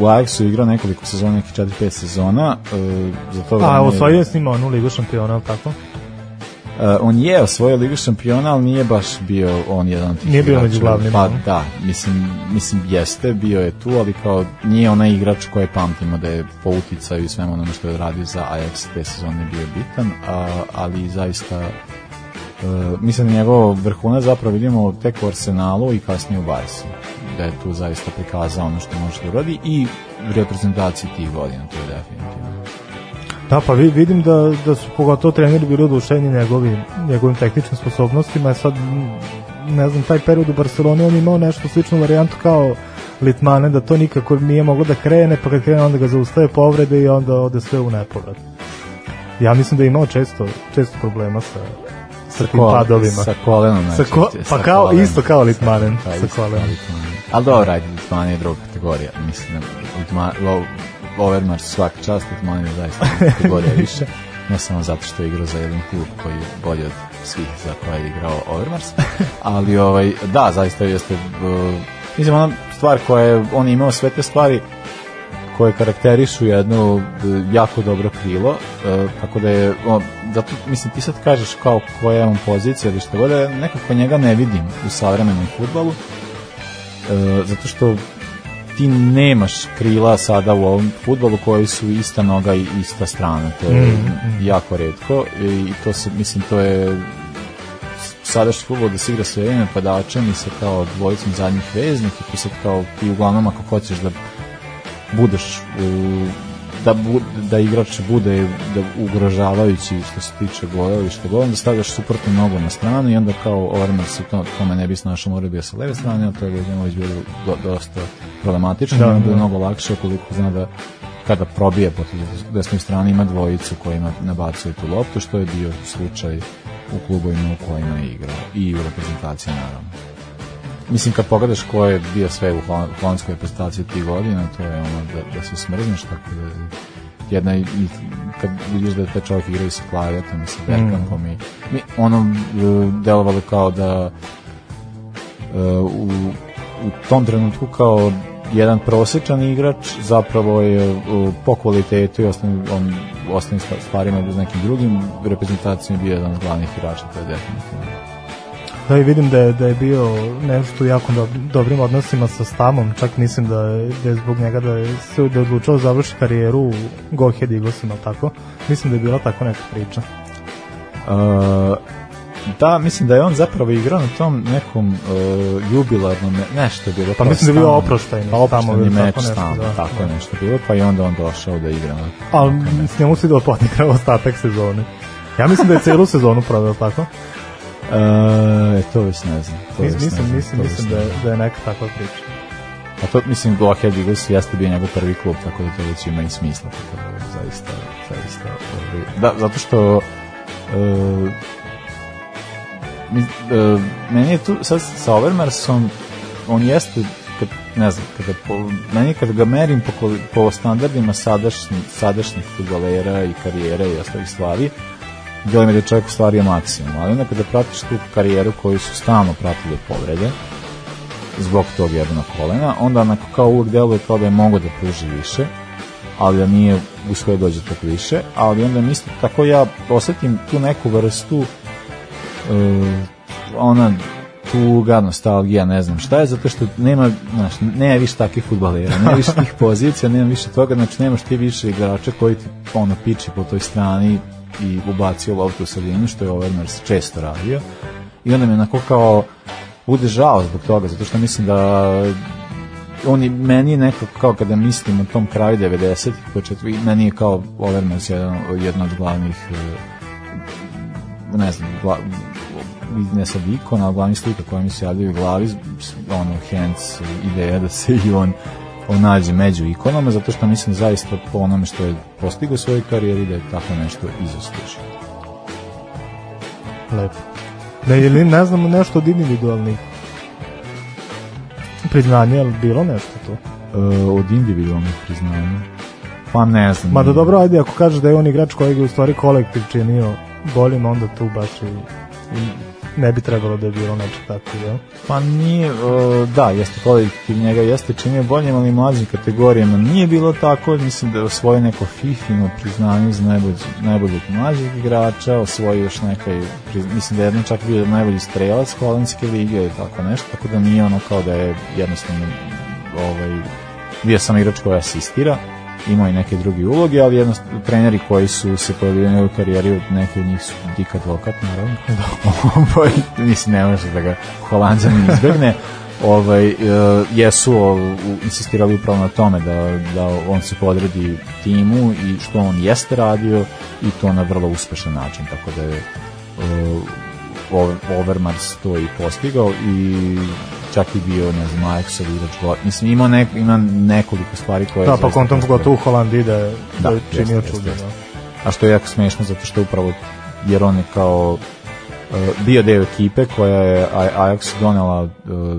u Ajaxu igrao nekoliko sezona, nekih 4-5 sezona. Uh, za to A, je- osvojio je s njima onu ligu šampiona, je li tako? Uh, on je osvojio ligu šampiona, ali nije baš bio on jedan od tih Nije bio među glavnima, Pa da, mislim, mislim jeste, bio je tu, ali kao nije onaj igrač koji pamtimo da je po uticaju i svemu onome što je radio za Ajax te sezone bio bitan, a, ali zaista uh, mislim da njegov vrhunac zapravo vidimo tek u Arsenalu i kasnije u Barsi da je tu zaista prikazao ono što može da uradi i reprezentaciji tih godina, to je definitivno. Da, pa vi, vidim da, da su pogotovo treneri bili oduševljeni njegovim, njegovim tehničkim sposobnostima. Sad, ne znam, taj period u Barceloni on imao nešto sličnu varijantu kao Litmane, da to nikako nije moglo da krene, pa kad krene onda ga zaustave povrede i onda ode sve u nepovrat. Ja mislim da je imao često, često problema sa, sa tim kol- padovima. Sa kolenom Sa ko, najčešće, pa sa kao, kolenom. isto kao Litmanen, sa kao kolenom. Ali dobro, ajde, Litmanen je druga kategorija. Mislim, Litma, Lo, Overmars svaka čast, Litmanen je zaista kategorija više. Ne samo zato što je igrao za jedan klub koji je bolji od svih za koje je igrao Overmars. Ali, ovaj, da, zaista jeste... Uh, mislim, ona stvar koja je, on je imao sve te stvari koje karakterišu jedno e, jako dobro krilo, e, tako da je, o, zato, mislim, ti sad kažeš kao koja je on pozicija ili što god, ja nekako njega ne vidim u savremenom futbalu, zato što ti nemaš krila sada u ovom futbolu koji su ista noga i ista strana, to je Mm, mm. jako redko i to se, mislim, to je sadašnji futbol da se igra sa jednim napadačem i sa kao dvojicom zadnjih veznih i sad kao ti uglavnom ako hoćeš da budeš u, da, bu, da igrač bude da ugrožavajući što se tiče gola ili što god, onda stavljaš suprotnu nogu na stranu i onda kao Overmars se to, tome ne bi snašao, mora bio sa leve strane, a to je Vojinović bilo do, dosta problematično, Da, da, onda da. je mnogo lakše ukoliko zna da kada probije po desnoj strani ima dvojicu kojima nabacuje tu loptu, što je bio slučaj u klubovima u kojima je igrao i u reprezentaciji naravno. Mislim, kad pogledaš ko je bio sve u hol- holandskoj reprezentaciji tih godina, to je ono da, da se smrzneš, tako da jedna i, i kad vidiš da taj čovjek igra i sa Klavetom i sa Bergkampom i mi, ono e, delovalo kao da e, u, u tom trenutku kao jedan prosječan igrač zapravo je e, po kvalitetu i ostalim, on, sta- stvarima uz nekim drugim reprezentacijama bio jedan od glavnih igrača, to je definitivno. Da i vidim da je, da je bio nešto u jako dobrim, dobrim odnosima sa Stamom, čak mislim da je, da je zbog njega da je se da je odlučio da završi karijeru u Go Ahead Eaglesima, tako? Mislim da je bila tako neka priča. Uh, da, mislim da je on zapravo igrao na tom nekom uh, jubilarnom, ne- nešto je bilo. Pa mislim da je bio oproštajni Pa oproštajni meč tako nešto, da, tako da. nešto bilo, pa i onda on došao da igra. Ali s njemu si da odigra ostatak sezone. Ja mislim da je celu sezonu proveo tako. E, to već ne znam. To Mis- već ne mislim, znam, mislim, to mislim da je, da je neka takva priča. A to, mislim, Go Ahead Eagles jeste bio njegov prvi klub, tako da to već ima i smisla. Tako da, zaista, zaista. ovaj, Da, zato što uh, mi, uh, meni je tu sad sa Overmarsom on jeste kad, ne znam, kada po, meni kada ga merim po, po standardima sadašnji, sadašnjih futbolera i karijera i ostalih stvari, da je čovjek ostvario maksimum, ali onda kada pratiš tu karijeru koju su stalno pratili povrede, zbog tog jednog kolena, onda onako kao uvek deluje kao da je mogo da pruži više, ali da nije uspio da dođe tako više, ali onda mislim, tako ja osetim tu neku vrstu uh, ona tuga, nostalgija, ne znam šta je, zato što nema, znaš, nema više takvih futbalera, nema više tih pozicija, nema više toga, znači nemaš ti više igrača koji ti ono piči po toj strani i ubacio loptu u sredinu, što je Overmars često radio. I onda mi onako kao bude žao zbog toga, zato što mislim da on je, meni nekako kao kada mislim o tom kraju 90-ih, početku, meni je kao Overmars jedan, jedna od glavnih e, ne znam, gla, ne sad ikona, glavnih slika koja mi se javljaju u glavi, ono, hence ideja da se i on nađe među ikonama, zato što mislim zaista po onome što je postigao u svojoj karijeri da je tako nešto izoslužio. Lepo. Ne, ili ne znamo nešto od individualnih priznanja, ali bilo nešto to? E, od individualnih priznanja? Pa ne znam. Ma da dobro, ajde, ako kažeš da je on igrač kojeg je u stvari kolektiv činio boljim, onda tu baš i, i ne bi trebalo da je bilo nešto tako, jel? Pa nije, e, da, jeste kolektiv njega jeste činio boljim, ali mlađim kategorijama nije bilo tako, mislim da je osvojio neko Fifino priznanje za najbolj, najboljeg mlađeg igrača, osvojio još priz- mislim da je jedno čak bio najbolji strelac holandske lige ili tako nešto, tako da nije ono kao da je jednostavno ovaj, bio sam igrač koji asistira, imao i neke druge uloge, ali jednostavno treneri koji su se pojavili u karijeri, neki od njih su Dick Advokat, naravno. Ovaj, mislim, ne može da ga holandzanin izbegne. Ovaj, e, jesu insistirali upravo na tome da, da on se podredi timu i što on jeste radio i to na vrlo uspešan način, tako da je e, Overmars to i postigao i čak i bio, ne znam, Ajaxov igrač go- Mislim, ima, nek, ima nekoliko stvari koje... Da, pa kontom pogotovo u Holandiji da je, da, je činio čudo. da. A što je jako smešno zato što upravo jer on je kao e, bio deo ekipe koja je Aj- Ajax donela e,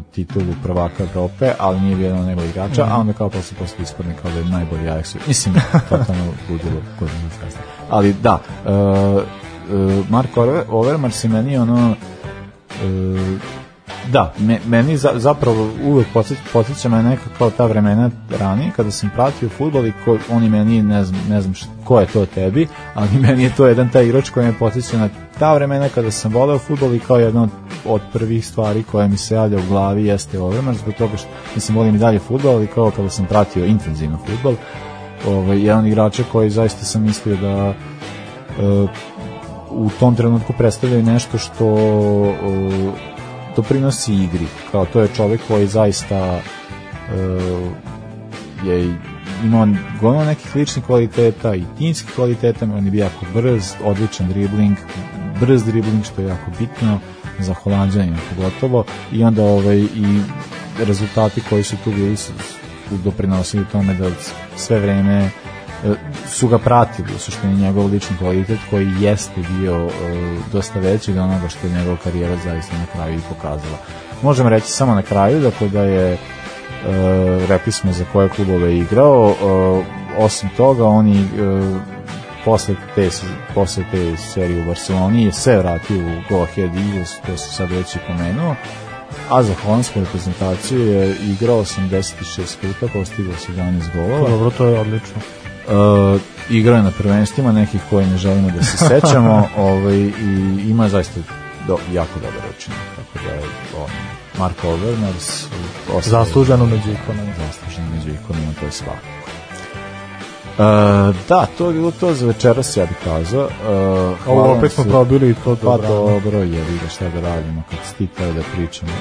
titulu prvaka Evrope, ali nije bio jedan nego igrača, Mhm. a onda kao posle posle ispadne kao da je najbolji Ajax. Mislim, totalno ludilo godinu kasnije. Ali da, e, e, Marko Over- Overmars meni ono e, da, me, meni za, zapravo uvek podsjeća me neka kao ta vremena ranije kada sam pratio futbol i ko, oni meni ne znam, ne znam šta, ko je to tebi, ali meni je to jedan taj igrač koji me podsjeća na ta vremena kada sam voleo futbol i kao jedna od, od prvih stvari koja mi se javlja u glavi jeste Overmars, zbog toga što mislim volim i dalje futbol, ali kao kada sam pratio intenzivno futbol, ovaj, jedan igrača koji zaista sam mislio da e, u tom trenutku predstavljaju nešto što e, doprinosi igri. Kao to je čovjek koji zaista e, je imao gomilu nekih ličnih kvaliteta i timskih kvaliteta, on je bio jako brz, odličan dribling, brz dribling što je jako bitno za holandžanina pogotovo i onda ovaj, i rezultati koji su tu bili su, doprinosili tome da sve vreme su ga pratili u suštini njegov lični kvalitet koji jeste bio e, dosta veći od onoga što je njegova karijera zaista na kraju i pokazala. Možemo reći samo na kraju dakle da je e, rekli smo za koje klubove je igrao e, osim toga oni e, posle te, posle te serije u Barceloni je se vratio u Go Ahead Eagles, to se sad već i pomenuo a za holandsku reprezentaciju je igrao 86 puta, postigao 17 golova. Dobro, to je odlično. Uh, igrao je na prvenstvima nekih koje ne želimo da se sećamo ovaj, i ima zaista do, jako dobar učinak tako da je on, Marko Overmars Zasluženo među ikonama. zasluženo među ikonama to je svakako da, to je bilo to za večeras, ja bih kazao. Uh, Ovo opet smo probili i to Pa dobro. dobro, je ga šta da radimo, kad si ti da pričamo.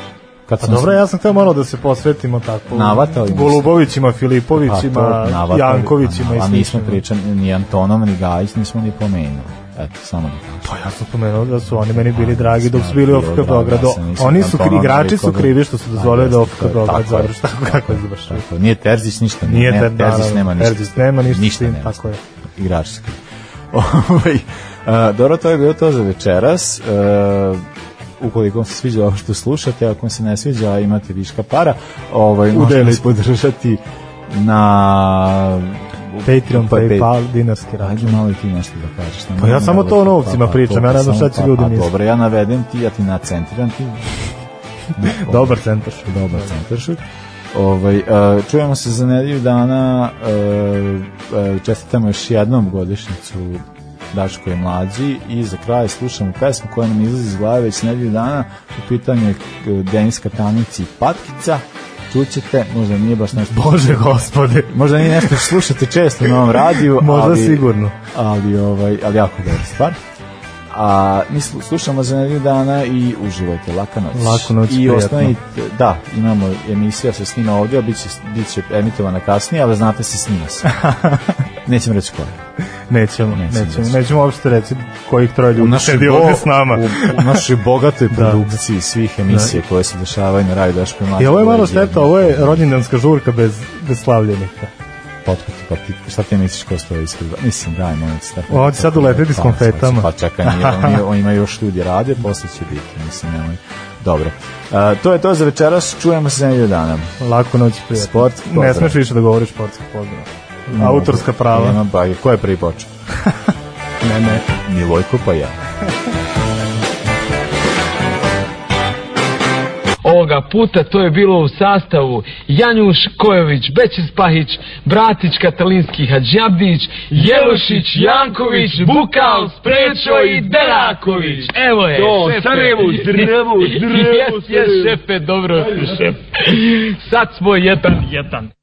Kad Pa sam dobro, ja sam htio malo da se posvetimo tako. Smo se. Golubovićima, Filipovićima, Pa Jankovićima i A nismo pričali, ni Antonov, ni Gajić nismo ni pomenuli. Eto, samo da kažem. Pa ja sam spomenuo da su oni meni bili dragi dok su bili u Bilo OFK drago, Beogradu. ja Oni su, Antonov igrači su da- krivi što su Pa dozvolili da OFK Beograd završi tako kako je završio. Nije Terzić ništa. Nije ne, Ter- Terzić nema ništa. Terzić nema ništa Ništa nema. tako je. Igrači su krivi. Ovaj, dobro, to je bilo to za večeras. Ukoliko vam se sviđa ovo što slušate, ako vam se ne sviđa, a imate viška para, ovaj, možete nas podržati na Patreon, pa- PayPal, dinarski račun. Ajde malo i ti nešto da kažeš. Pa ja samo to o novcima pričam, ja ne znam šta će pa, ljudi pa, misliti. Dobro, ja navedem ti, ja ti nacentriram ti. Dobar centar. Dobar centaršut. Ovaj, e, čujemo se za nedelju dana, e, e, čestitamo još jednom godišnjicu Daško je mlađi i za kraj slušamo pesmu koja nam izlazi iz glave već nedelju dana, u pitanju je e, Denis Katanici i Patkica, čućete, možda nije baš nešto... Bože gospode. Možda nije nešto što slušate često na ovom radiju, Možda ali, sigurno. Ali, ovaj, ali jako dobra stvar. A mi slu- slušamo za nedelju dana i uživajte, laka noć. Laku noć, I prijatno. ostanite, da, imamo emisija se snima ovdje, a bit će, bit će emitovana kasnije, ali znate se snima se. Nećemo reći koja. Nećemo, Nećemo nećemo, uopšte reći kojih troje U ljudi sedi bo, ovde s nama. u, u našoj bogatoj Da. produkciji svih emisija koje se dešavaju na Raju Daško i Mlađe. I ovo je malo šteta, ovo je rođendanska žurka bez, bez slavljenika. potkuti, pa ti, šta ti misliš ko stoji ispred? Mislim, daj, molim te. tako- će sad uleteti s Pa, konfetama. Pa čekaj, nije, on, je- on ima još ljudi rade, posle će biti, mislim, nemoj. Dobro. A, to je to za večeras, čujemo se za nedelju dana. Laku noć i prijatno. Sport, Ne pozdrav. smeš više da govoriš sportski pozdrav. Autorska prava. Nema, ba, ko je prvi počeo? Ne, ne. Milojko pa ja. Ovoga puta to je bilo u sastavu Janjuš Kojović, Bećis Pahić, Bratić Katalinski Hadžabdić, Jelošić, Janković, Bukal, Sprečo i Deraković. Evo je, To, šefe. Sarajevo, zdravo, zdravo, Jes, jes, šefe, dobro, šef. Sad smo jedan, jedan.